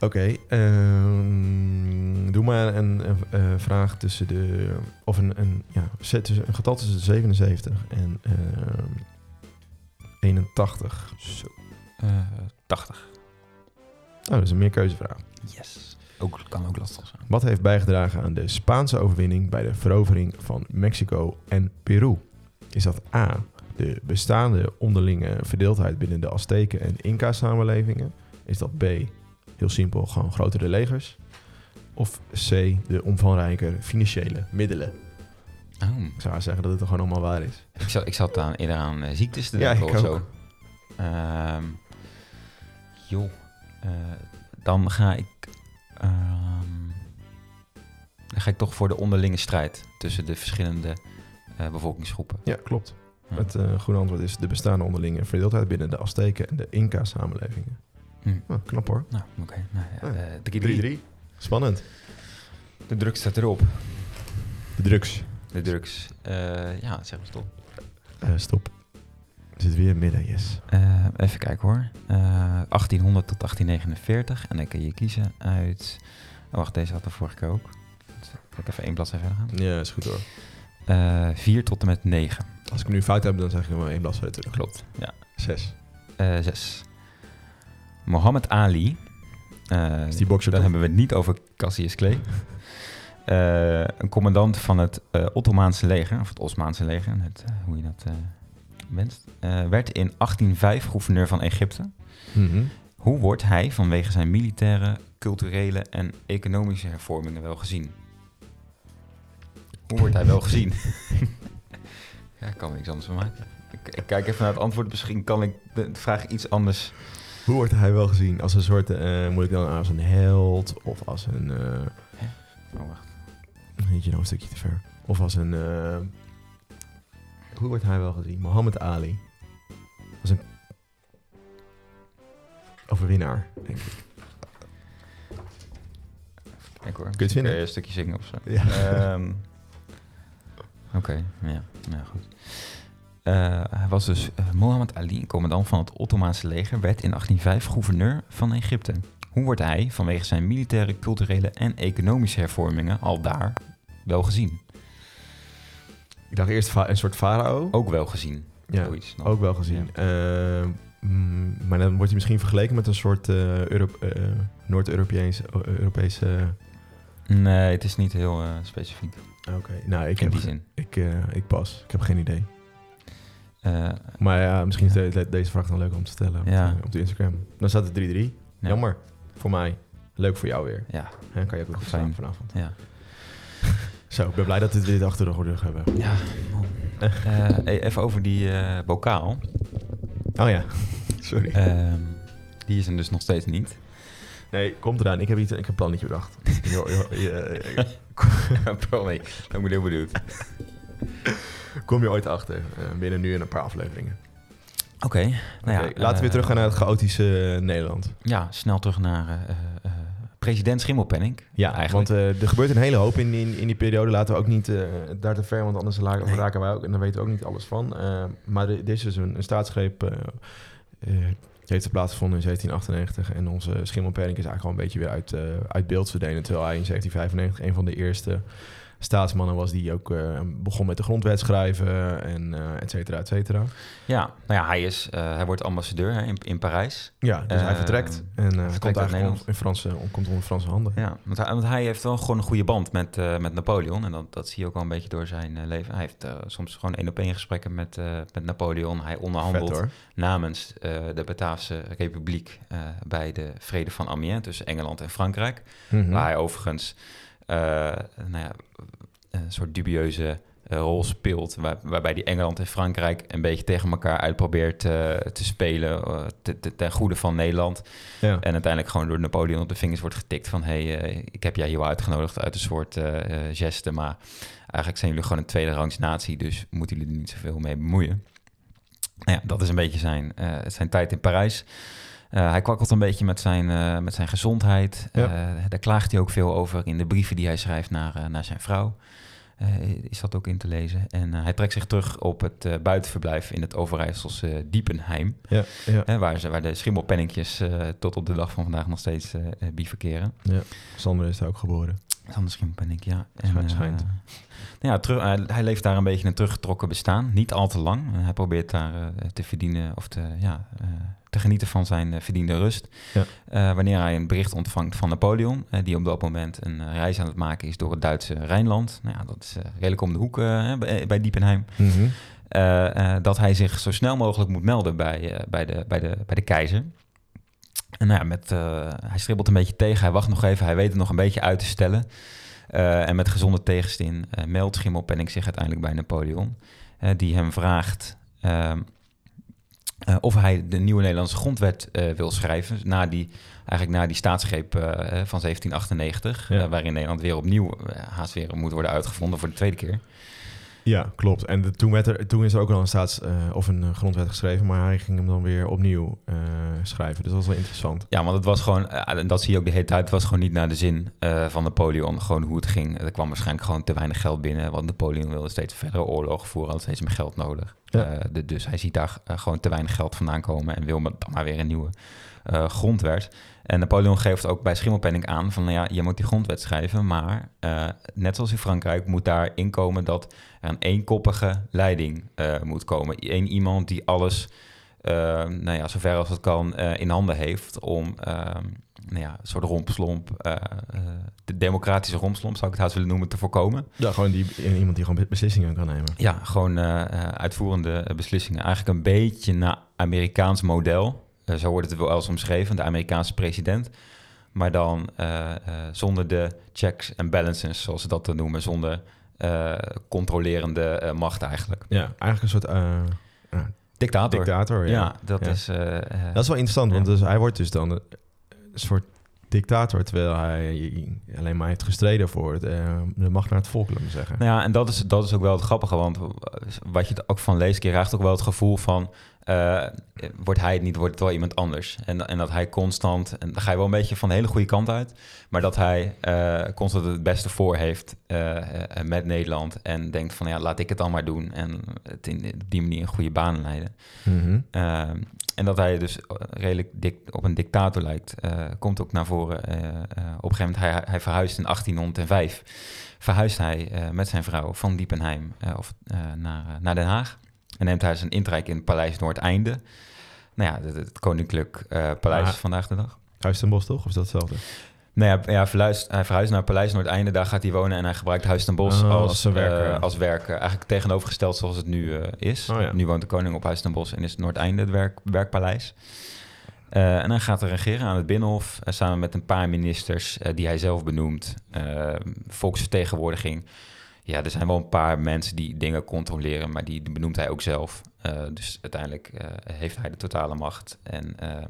Oké, ehm, doe maar een, een, eh, vraag tussen de... Of een, een, ja, zet tussen, een getal tussen de 77 en ehm 81. Zo. Eh 80. Oh, dat is een meerkeuzevraag. Yes. Ook, kan ook lastig zijn. Wat heeft bijgedragen aan de Spaanse overwinning bij de verovering van Mexico en Peru? Is dat A. De bestaande onderlinge verdeeldheid binnen de Azteken en Inca-samenlevingen? Is dat B. Heel simpel, gewoon grotere legers? Of C. De omvangrijke financiële middelen? Oh. Ik zou zeggen dat het er gewoon allemaal waar is. Ik zat, ik zat aan, eerder aan eh, ziektes te Ja, denken ik of ook. zo. Ehm, joh. eh, dan ga ik... ehm, dan ga ik toch voor de onderlinge strijd tussen de verschillende eh, bevolkingsgroepen. Ja, klopt. Ja. Het eh, goede antwoord is de bestaande onderlinge verdeeldheid binnen de Azteken en de Inca-samenlevingen. Hm. Oh, knap hoor. Nou, oké. Nou, ja, Ja. eh, 3-3. 3-3. Spannend. De druk staat erop. De drugs. De drugs. Eh, ja, zeg maar stop. Eh, stop. Er zit weer midden, yes. Eh, even kijken hoor. Eh, 1800 tot 1849. En dan kun je kiezen uit... Oh, wacht, deze had de vorige keer ook. Zal ik even één bladzijde verder gaan? Ja, is goed hoor. Eh 4 tot en met 9. Als ik nu fout heb, dan zeg ik nog maar één bladzijde terug. Klopt, ja. Zes. Eh 6. Mohammed Ali. Eh, Is die bokser dan toch? hebben we het niet over Cassius Clay. Eh, een commandant van het Ottomaanse leger, of het Osmaanse leger, het, hoe je dat wenst, werd in 1805 gouverneur van Egypte. Mhm. Hoe wordt hij vanwege zijn militaire, culturele en economische hervormingen wel gezien? Hoe wordt hij wel gezien? ja, ik kan er niks anders van maken. Ik, ik kijk even naar het antwoord. Misschien kan ik de vraag iets anders. Hoe wordt hij wel gezien? Als een soort, eh, moet ik dan als een held of als een, eh Oh, wacht. weet je nou een stukje te ver. Of als een, eh, hoe wordt hij wel gezien? Mohammed Ali. Als een overwinnaar, denk ik. Kijk hoor. je het vinden? Kun je een stukje zingen of zo? Ja. Ehm, Oké, ja. Nou, goed. Eh, hij was dus eh, Mohammed Ali, commandant van het Ottomaanse leger, werd in 1805 gouverneur van Egypte. Hoe wordt hij vanwege zijn militaire, culturele en economische hervormingen al daar wel gezien? Ik dacht eerst een soort farao. Ook wel gezien. ja, Zoiets ook wel gezien. Eh, mm, maar dan wordt hij misschien vergeleken met een soort eh, Noord-Europese... Europese Nee, het is niet heel specifiek Oké, nou, ik, in heb, die zin. ik, eh, ik pas. Ik heb geen idee. Eh, Maar ja, misschien is Ja. de- de- deze vraag dan leuk om te stellen op, Ja. de, op de Instagram. Dan staat het 3-3. ja. Jammer. Voor mij. Leuk voor jou weer. Ja, Dan kan je ook Fijn. slapen vanavond. ja. Zo, ik ben blij dat we dit achter de rug hebben. Ja, man. Eh, even over die bokaal. Oh ja, sorry. Ehm, die is er dus nog steeds niet. Nee, komt eraan. Ik heb, iets, ik heb een plannetje bedacht. Jo, jo, je- Bro, nee, ik ben heel benieuwd. kom je ooit achter. eh, binnen nu en een paar afleveringen. Oké, nou ja. Laten we weer eh, teruggaan naar het chaotische eh, Nederland. Ja, snel terug naar eh, eh, eh, president Schimmelpenninck. Ja, eigenlijk. want eh, er gebeurt een hele hoop in, in, in die periode. Laten we ook niet eh, daar te ver, want anders Nee. raken wij ook en dan weten we ook niet alles van. Eh, maar er dit is dus een, een staatsgreep. Heeft plaatsgevonden in 1798 en onze Schimmelpenninck is eigenlijk al een beetje weer uit, eh, uit beeld verdwenen. Terwijl hij in 1795 een van de eerste staatsmannen was die ook eh, begon met de grondwet schrijven en eh et cetera, et cetera. Ja, nou ja, hij, is, eh, hij wordt ambassadeur hè, in, in Parijs. Ja, dus hij vertrekt en hij vertrekt komt eigenlijk on- in Franse, komt onder Franse handen. Ja, want hij, want hij heeft wel gewoon een goede band met, met Napoleon. En dat, dat zie je ook wel een beetje door zijn leven. Hij heeft soms gewoon één op één gesprekken met, met Napoleon. Hij onderhandelt Vet namens de Bataafse Republiek bij de Vrede van Amiens tussen Engeland en Frankrijk. Mhm. Waar hij overigens nou ja, een soort dubieuze eh, rol speelt. Waar, waarbij die Engeland en Frankrijk een beetje tegen elkaar uitprobeert eh, te spelen. eh, te- te- ten goede van Nederland. Ja. En uiteindelijk gewoon door Napoleon op de vingers wordt getikt van... hé, hey, eh, ik heb jij hier uitgenodigd uit een soort eh eh, geste... maar eigenlijk zijn jullie gewoon een tweede rangs natie... dus moeten jullie er niet zoveel mee bemoeien. Nou ja, dat is een beetje zijn, eh, zijn tijd in Parijs. Eh, hij kwakkelt een beetje met zijn, eh, met zijn gezondheid. Ja. Eh, daar klaagt hij ook veel over in de brieven die hij schrijft naar, naar zijn vrouw. Is dat ook in te lezen. En hij trekt zich terug op het buitenverblijf in het Overijsselse Diepenheim. Ja, ja. Waar, ze, waar de schimmelpenninkjes tot op de dag van vandaag nog steeds eh, bivakeren. Sander is daar ook geboren. Sander Schimmelpenninck, ja. Schijnt. nou ja, terug, hij, hij leeft daar een beetje een teruggetrokken bestaan. Niet al te lang. Hij probeert daar te verdienen of te, ja, te genieten van zijn eh, verdiende rust. Ja. Eh, wanneer hij een bericht ontvangt van Napoleon, eh, die op dat moment een reis aan het maken is door het Duitse Rijnland. Nou ja, dat is redelijk om de hoek bij, bij Diepenheim. Mhm. Dat hij zich zo snel mogelijk moet melden bij, bij, de, bij, de, bij de keizer. En nou ja, met, hij stribbelt een beetje tegen, hij wacht nog even, hij weet het nog een beetje uit te stellen. En met gezonde tegenstin meldt Schimmelpenninck zich uiteindelijk bij Napoleon. die hem vraagt eh, of hij de nieuwe Nederlandse grondwet eh, wil schrijven. Na die, eigenlijk na die staatsgreep eh, van 1798. Ja. eh, waarin Nederland weer opnieuw haast weer moet worden uitgevonden voor de tweede keer. Ja, klopt. En de- toen, werd er, toen is er ook al een staats- eh, of een eh, grondwet geschreven, maar hij ging hem dan weer opnieuw eh, schrijven. Dus dat was wel interessant. Ja, want het was gewoon, en dat zie je ook de hele tijd, het was gewoon niet naar de zin van Napoleon, gewoon hoe het ging. Er kwam waarschijnlijk gewoon te weinig geld binnen, want Napoleon wilde steeds verdere oorlogen voeren, had steeds meer geld nodig. Ja. De- dus hij ziet daar gewoon te weinig geld vandaan komen en wil dan maar weer een nieuwe eh, grondwet. En Napoleon geeft ook bij Schimmelpenning aan van, nou ja, je moet die grondwet schrijven, maar eh, net zoals in Frankrijk moet daar inkomen dat er een eenkoppige leiding eh, moet komen. Eén iemand die alles nou ja, zover als het kan, in handen heeft om ehm, nou ja, een soort rompslomp, de democratische rompslomp zou ik het haast willen noemen, te voorkomen. Ja, gewoon die, iemand die gewoon beslissingen kan nemen. Ja, gewoon uitvoerende beslissingen. Eigenlijk een beetje naar Amerikaans model. Eh, zo wordt het wel eens omschreven, de Amerikaanse president. Maar dan eh, eh, zonder de checks en balances, zoals ze dat dan noemen, zonder controlerende macht eigenlijk. Ja, eigenlijk een soort Dictator. dictator. Ja. Ja, dat Ja. is... Dat is wel interessant, want Ja. dus hij wordt dus dan een soort dictator, terwijl hij alleen maar heeft gestreden voor het, de macht naar het volk, laat me zeggen. Nou ja, en dat is, dat is ook wel het grappige, want wat je er ook van leest, je krijgt ook wel het gevoel van, eh, wordt hij het niet, wordt het wel iemand anders. En, en dat hij constant, en dan ga je wel een beetje van de hele goede kant uit, maar dat hij eh, constant het beste voor heeft eh, met Nederland en denkt van, ja, laat ik het dan maar doen en het in, op die manier in goede banen leiden. Mhm. Eh, en dat hij dus redelijk dik, op een dictator lijkt, komt ook naar voren. Op een gegeven moment, hij, hij verhuist in 1805. Verhuist hij met zijn vrouw van Diepenheim of, naar, naar Den Haag. En neemt hij zijn intrek in het Paleis Noordeinde. Nou ja, het, het koninklijk eh, paleis vandaag de dag. Huis ten Bos, toch? Of is dat hetzelfde? Nou ja, ja verluist, hij verhuist naar Paleis Noordeinde. Daar gaat hij wonen en hij gebruikt Huis ten Bosch Oh, als, als werk, eh, ja. als werk. eigenlijk tegenovergesteld zoals het nu eh, is. Oh ja. Nu woont de koning op Huis ten Bosch en is Noordeinde het werk, werkpaleis. En dan gaat hij regeren aan het Binnenhof... samen met een paar ministers die hij zelf benoemt. Volksvertegenwoordiging. Ja, er zijn wel een paar mensen die dingen controleren... maar die benoemt hij ook zelf. Eh, dus uiteindelijk eh, heeft hij de totale macht. En eh,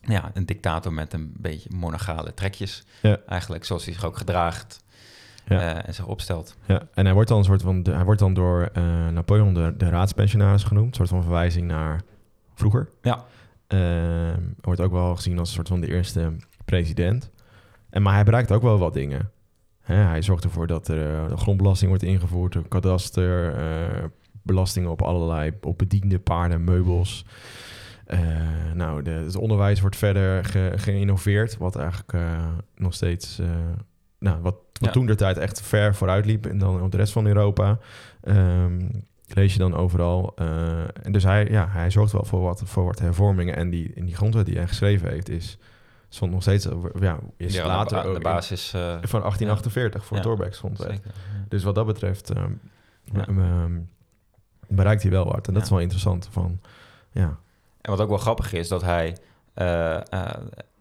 ja, een dictator met een beetje monarchale trekjes. Ja. Eigenlijk zoals hij zich ook gedraagt Ja. en zich opstelt. Ja, en hij wordt dan een soort van, de- hij wordt dan door Napoleon de, de raadspensionaris genoemd, een soort van verwijzing naar vroeger. Ja. Ehm, wordt ook wel gezien als een soort van de eerste president. En maar hij bereikt ook wel wat dingen. Hè, hij zorgt ervoor dat er eh, grondbelasting wordt ingevoerd, de kadaster, eh, belastingen op allerlei, op bediende paarden, meubels. Eh, nou, de, het onderwijs wordt verder ge- geïnnoveerd, wat eigenlijk nog steeds, nou, wat, wat Ja. toen de tijd echt ver vooruit liep en dan op de rest van Europa. Ehm, lees je dan overal. En dus hij, ja, hij zorgt wel voor wat, voor wat hervormingen. En die, in die grondwet die hij geschreven heeft, is stond nog steeds, ja, is Ja, later de, ba- basis... eh, van 1848 voor Ja. Ja. Dus wat dat betreft ehm, ehm, bereikt hij wel wat. En dat is wel interessant. Van, ja, En wat ook wel grappig is, dat hij... eh, eh,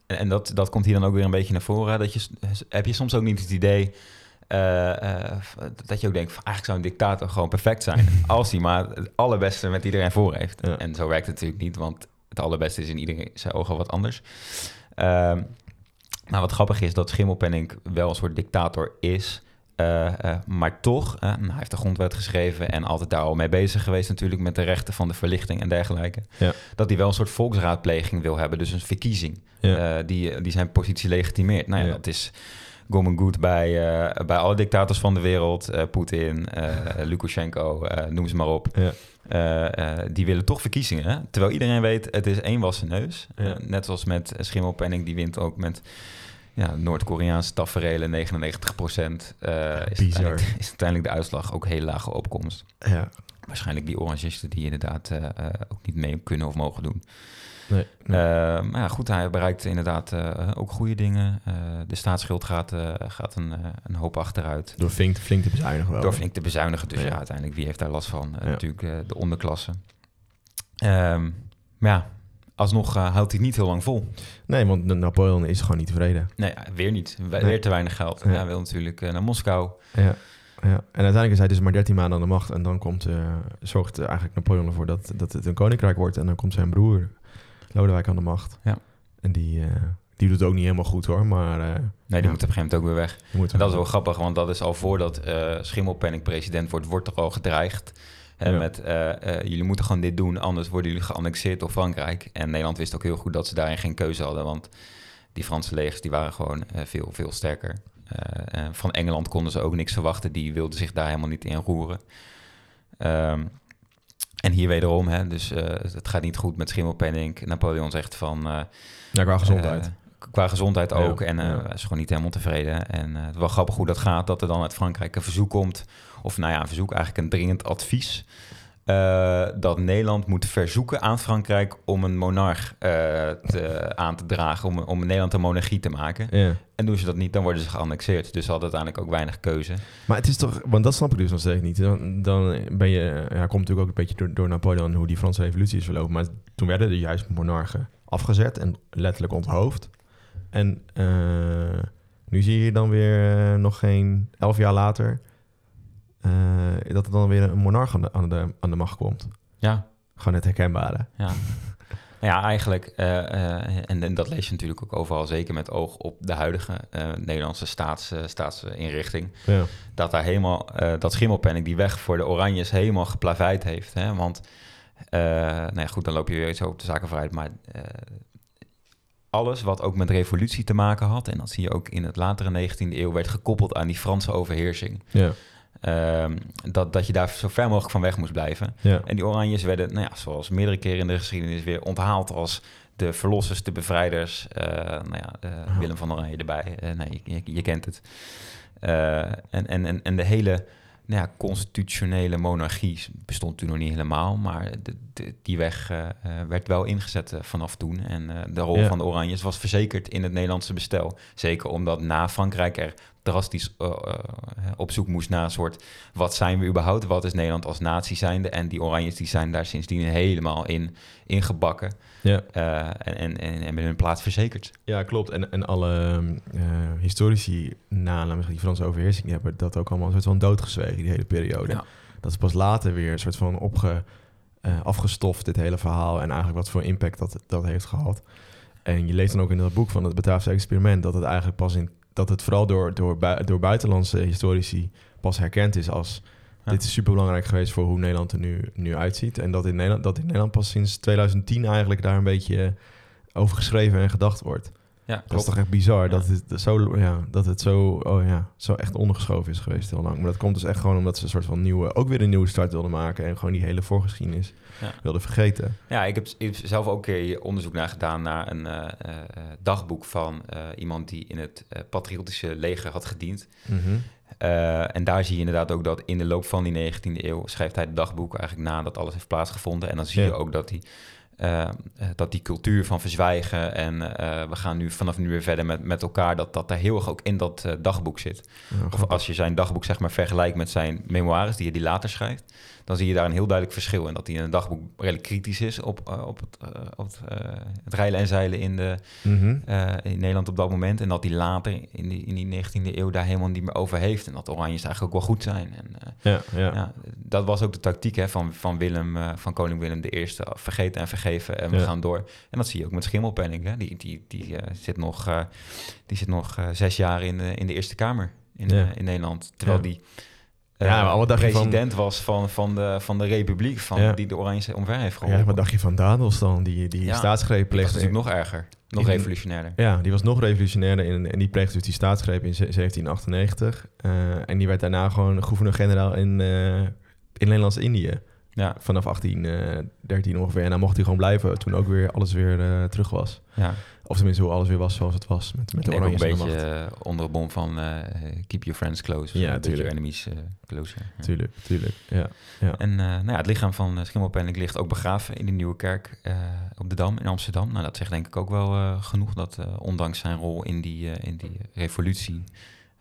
en en dat, dat komt hier dan ook weer een beetje naar voren. Dat je, heb je soms ook niet het idee... dat je ook denkt, van, eigenlijk zou een dictator gewoon perfect zijn. als hij maar het allerbeste met iedereen voor heeft. En zo werkt het natuurlijk niet, want het allerbeste is in iedereen zijn ogen wat anders. Maar wat grappig is, dat Schimmelpenninck wel een soort dictator is... eh, eh, maar toch, nou, hij heeft de grondwet geschreven en altijd daar al mee bezig geweest natuurlijk met de rechten van de verlichting en dergelijke. Ja. Dat hij wel een soort volksraadpleging wil hebben, dus een verkiezing ja. eh, die, die zijn positie legitimeert. Nou ja, Ja. dat is Gomen Good bij, bij alle dictators van de wereld. Poetin, Lukashenko, noem ze maar op. Eh, eh, die willen toch verkiezingen. Hè? Terwijl iedereen weet, het is één wassen neus. Ja. Eh, net zoals met Schimmelpenning, die wint ook met ja, Noord-Koreaanse taferelen 99 procent. is, uiteindelijk, is uiteindelijk de uitslag ook heel lage opkomst. ja. Waarschijnlijk die orangisten die inderdaad ook niet mee kunnen of mogen doen. Nee, nee. Eh, maar ja, goed, hij bereikt inderdaad eh, ook goede dingen. Eh, de staatsschuld gaat, gaat een, een hoop achteruit. Door flink, flink te bezuinigen wel. Door flink te bezuinigen. Dus ja, Ja. uiteindelijk, wie heeft daar last van? Ja. Natuurlijk de onderklasse. Ehm, maar ja, alsnog houdt hij niet heel lang vol. Nee, want Napoleon is gewoon niet tevreden. Nee, weer niet. We- Nee. Weer te weinig geld. Ja. Hij wil natuurlijk naar Moskou. Ja. Ja. En uiteindelijk is hij dus maar 13 maanden aan de macht. En dan komt, eh, zorgt eigenlijk Napoleon ervoor dat, dat het een koninkrijk wordt. En dan komt zijn broer Lodewijk aan de macht. Ja. En die, eh, die doet het ook niet helemaal goed hoor, maar uh, nee, die ja. moet op een gegeven moment ook weer weg. En dat is wel grappig, want dat is al voordat uh, president wordt, wordt er al gedreigd. Hè, Ja. Met jullie moeten gewoon dit doen, anders worden jullie geannexeerd door Frankrijk. En Nederland wist ook heel goed dat ze daarin geen keuze hadden, want die Franse legers die waren gewoon veel, veel sterker. Van Engeland konden ze ook niks verwachten, die wilden zich daar helemaal niet in roeren. Um, en hier wederom, hè, dus uh, het gaat niet goed met Schimmelpenninck. Napoleon zegt van... Uh, ja, qua gezondheid. qua gezondheid ook. Ja, en ja. is gewoon niet helemaal tevreden. En het wel grappig hoe dat gaat, dat er dan uit Frankrijk een verzoek komt. Of nou ja, een verzoek, eigenlijk een dringend advies. Uh, dat Nederland moet verzoeken aan Frankrijk om een monarch uh, te, aan te dragen, om, om Nederland een monarchie te maken. Ja. En doen ze dat niet, dan worden ze geannexeerd. Dus ze hadden uiteindelijk ook weinig keuze. Maar het is toch, want dat snap ik dus nog steeds niet. Dan, dan ben je, ja, komt natuurlijk ook een beetje door, door Napoleon hoe die Franse revolutie is verlopen. Maar toen werden er juist monarchen afgezet en letterlijk onthoofd. En uh, nu zie je dan weer nog geen elf jaar later dat er dan weer een monarch aan de, aan de, aan de macht komt. Ja. Gewoon het herkenbare. Ja. Ja, eigenlijk, uh, uh, en, en, dat lees je natuurlijk ook overal, zeker met oog op de huidige uh, Nederlandse staats, staatsinrichting, ja. dat daar helemaal, dat schimmelpenning die weg voor de Oranjes helemaal geplaveid heeft. Hè? Want, nou ja, goed, dan loop je weer zo op de zaken vooruit, maar alles wat ook met revolutie te maken had, en dat zie je ook in het latere 19e eeuw, werd gekoppeld aan die Franse overheersing. Ja. Um, dat, dat je daar zo ver mogelijk van weg moest blijven. Ja. En die Oranjes werden, nou ja, zoals meerdere keren in de geschiedenis, weer onthaald als de verlossers, de bevrijders. Uh, nou ja, uh, oh. Willem van Oranje erbij. Uh, nee, je, je, kent het. Eh, en, en, en, en de hele nou ja, constitutionele monarchie bestond toen nog niet helemaal, maar de, de, die weg uh, werd wel ingezet vanaf toen. En uh, de rol Ja. van de Oranjes was verzekerd in het Nederlandse bestel. Zeker omdat na Frankrijk er drastisch uh, uh, op zoek moest naar een soort... wat zijn we überhaupt? Wat is Nederland als natie zijnde? En die Oranjes die zijn daar sindsdien helemaal in ingebakken Ja. uh, en, en, en, en met hun plaats verzekerd. Ja, klopt. En, en alle uh, historici na die Franse overheersing die hebben dat ook allemaal een soort van doodgezwegen, die hele periode. Ja. Dat is pas later weer een soort van opge, afgestoft, dit hele verhaal. En eigenlijk wat voor impact dat, dat heeft gehad. En je leest dan ook in dat boek van het Bataafse experiment dat het eigenlijk pas in dat het vooral door, door, door buitenlandse historici pas herkend is als Ja. dit is super belangrijk geweest voor hoe Nederland er nu, nu uitziet. En dat in, Nederland, dat in Nederland pas sinds 2010 eigenlijk daar een beetje over geschreven en gedacht wordt. Ja, Dat is klopt. toch echt bizar Ja. dat, het zo, ja, dat het zo, oh ja, zo echt ondergeschoven is geweest heel lang. Maar dat komt dus echt gewoon omdat ze een soort van nieuwe, ook weer een nieuwe start wilden maken en gewoon die hele voorgeschiedenis Ja. wilden vergeten. Ja, ik heb, ik heb zelf ook een keer onderzoek naar gedaan naar een eh, eh, dagboek van eh, iemand die in het eh, patriotische leger had gediend. Eh, en daar zie je inderdaad ook dat in de loop van die 19e eeuw schrijft hij het dagboek eigenlijk na dat alles heeft plaatsgevonden. En dan zie Ja. je ook dat die, eh, eh, dat die cultuur van verzwijgen en eh, we gaan nu vanaf nu weer verder met, met elkaar, dat dat daar heel erg ook in dat dagboek zit. Ja, Of als je zijn dagboek zeg maar vergelijkt met zijn memoires die hij later schrijft, dan zie je daar een heel duidelijk verschil in. Dat hij in een dagboek redelijk kritisch is op, eh, op, het, eh, op het, eh, het rijlen en zeilen in, de, Mhm. in Nederland op dat moment. En dat hij later in die, in die 19e eeuw daar helemaal niet meer over heeft. En dat Oranjes eigenlijk ook wel goed zijn. En, Ja, ja. ja, dat was ook de tactiek hè, van, van, Willem, van koning Willem I. Vergeten en vergeven en we Ja. gaan door. En dat zie je ook met Schimmelpenning. Hè. Die, die, die, zit nog, die zit nog zes jaar in de, in de Eerste Kamer in, Ja. in Nederland. Terwijl die Ja, maar wat dacht je van- president was van, van, de, van de republiek, van, Ja. die de Oranje omver heeft geholpen. Ja, wat dacht je van Dadels dan, die, die Ja, staatsgreep dat is pleegde? natuurlijk nog erger, nog in- revolutionairder. Ja, die was nog revolutionairder in, en die pleegde dus die staatsgreep in ze- 1798. Eh, en die werd daarna gewoon gouverneur-generaal in, eh, in Nederlands-Indië. Ja, Vanaf 1813 ongeveer. En dan mocht hij gewoon blijven toen ook weer alles weer eh, terug was. ja. Of tenminste hoe alles weer was zoals het was. Met, met de oranje een beetje eh, onder de bom van eh, keep your friends close. Ja, keep your enemies eh, closer. Ja. Tuurlijk, tuurlijk. Ja, ja. En eh, nou ja, het lichaam van Schimmelpenninck ligt ook begraven in de Nieuwe Kerk eh, op de Dam in Amsterdam. Nou, dat zegt denk ik ook wel eh, genoeg dat eh, ondanks zijn rol in die, eh, in die revolutie...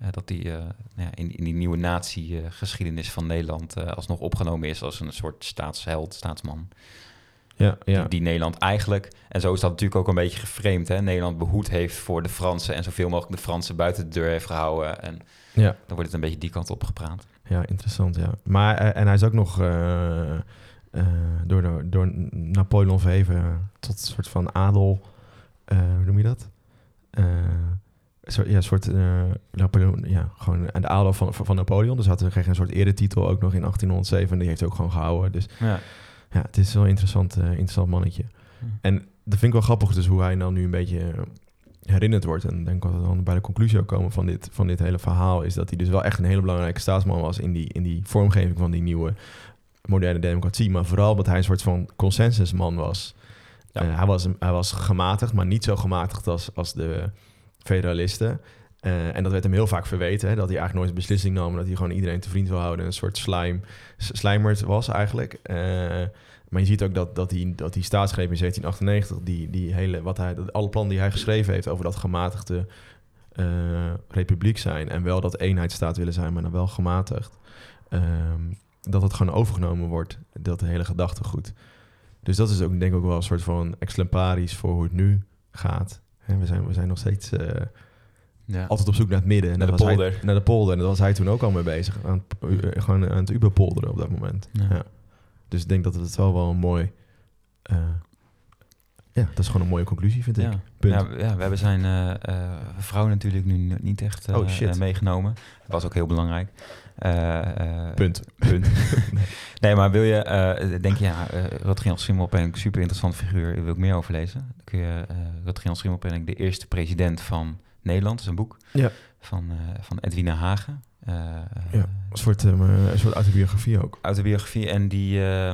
eh, dat die eh, nou ja, in, in die nieuwe nazi-geschiedenis van Nederland eh, alsnog opgenomen is als een soort staatsheld, staatsman. ja, ja. Die, die Nederland eigenlijk, en zo is dat natuurlijk ook een beetje geframed, hè, Nederland behoed heeft voor de Fransen en zoveel mogelijk de Fransen buiten de deur heeft gehouden. En ja. dan wordt het een beetje die kant op gepraat. Ja, interessant, ja. Maar, en hij is ook nog door, door Napoleon verheven tot een soort van adel, hoe noem je dat? Een soort, ja, een soort eh, Napoleon, ja, gewoon aan de adel van, van Napoleon. Dus had hij kreeg een soort eretitel ook nog in 1807 en die heeft hij ook gewoon gehouden. Dus Ja. ja, het is wel een interessant, eh, interessant mannetje. Hm. En dat vind ik wel grappig, dus hoe hij dan nu een beetje eh, herinnerd wordt. En denk dat we dan bij de conclusie ook komen van dit, van dit hele verhaal... is dat hij dus wel echt een hele belangrijke staatsman was... in die, in die vormgeving van die nieuwe moderne democratie. Maar vooral dat hij een soort van consensusman was. Ja. Hij, was hij was gematigd, maar niet zo gematigd als, als de federalisten... Eh, en dat werd hem heel vaak verweten, dat hij eigenlijk nooit een beslissing nam... dat hij gewoon iedereen te vriend wil houden... een soort slime, slijmerd was eigenlijk... Eh, maar je ziet ook dat, dat, die, dat die staatsgreep in 1798, die, die hele, wat hij, alle plannen die hij geschreven heeft over dat gematigde eh, republiek zijn en wel dat eenheidsstaat willen zijn, maar dan wel gematigd, ehm, dat het gewoon overgenomen wordt, dat hele gedachtegoed. Dus dat is ook denk ik ook wel een soort van exemplarisch voor hoe het nu gaat. Hè, we, zijn, we zijn nog steeds eh, Ja. altijd op zoek naar het midden. En Naar de hij- polder. naar de polder. En daar was hij toen ook al mee bezig. Aan het, eh, gewoon aan het uberpolderen op dat moment. Ja. Ja. Dus ik denk dat het wel wel een mooi... eh, ja, dat is gewoon een mooie conclusie, vind ik. Ja. Punt. Ja, we- ja, we hebben zijn eh, vrouw natuurlijk nu niet echt Oh, shit. meegenomen. Dat was ook heel belangrijk. Eh, eh, Punt. Punt. nee, maar wil je, eh, denk je, ja, Rutger Schimmelpenninck, super interessant figuur, daar wil ik meer over lezen. Dan kun je Schimmelpenninck, de eerste president van Nederland, is een boek Ja. van, van Edwina Hagen. Uh, ja, een soort, een soort autobiografie ook. Autobiografie en die, uh,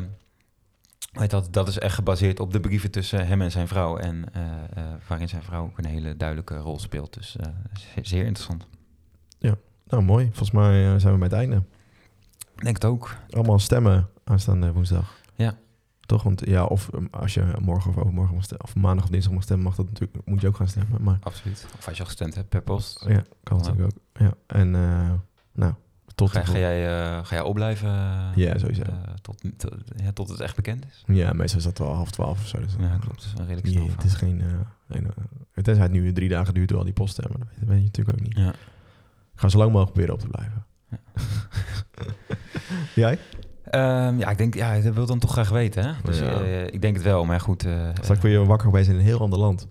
weet dat, dat is echt gebaseerd op de brieven tussen hem en zijn vrouw. En waarin zijn vrouw ook een hele duidelijke rol speelt. Dus zeer interessant. Nou mooi. Volgens mij uh, zijn we bij het einde. Denk het ook. Allemaal stemmen aanstaande woensdag. Ja. Toch? Want ja, of um, als je morgen of overmorgen mag stemmen, of maandag of dinsdag mag stemmen, mag dat natuurlijk, moet je ook gaan stemmen. Maar, Absoluut. Of als je al gestemd hebt per post. Ja, kan natuurlijk ook. Ja. En uh, nou, tot ga, ga, jij, uh, ga jij opblijven? ja, sowieso. Tot, ja, tot het echt bekend is? Ja, meestal is dat wel half twaalf of zo. Dus ja, klopt. Het is redelijk snel. Het is geen... Uh, tenzij het nu drie dagen duurt door al die post stemmen. Dat weet, dat weet je natuurlijk ook niet. Ja. Ga zo lang mogelijk proberen op te blijven. Ja. Jij? Um, ja, ik denk, ja, dat wil dan toch graag weten, hè? Dus ja. uh, ik denk het wel, maar goed. Uh, Straks je wakker geweest in een heel ander land.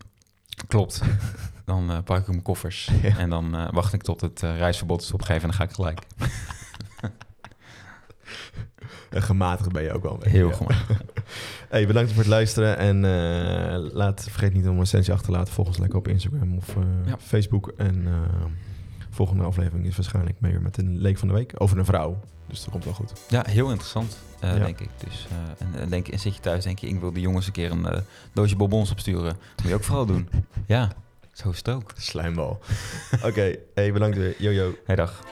Klopt. dan uh, pak ik mijn koffers ja. en dan uh, wacht ik tot het reisverbod is opgegeven en dan ga ik gelijk. Gematigd ben je ook wel. Heel gematigd. hey, bedankt voor het luisteren. En laat, vergeet niet om een recensie achter te laten. Volg ons lekker op Instagram of. Facebook. En volgende aflevering is waarschijnlijk meer met een leek van de week. Over een vrouw. Dus dat komt wel goed. Ja, heel interessant, uh, ja. denk ik. Dus, uh, en, denk, en zit je thuis denk je, ik wil de jongens een keer een uh, doosje bonbons opsturen. Moet je ook vooral doen. Ja, zo is het ook. Slijmbal. Oké, okay. hey, bedankt weer. Yo. Hey, dag.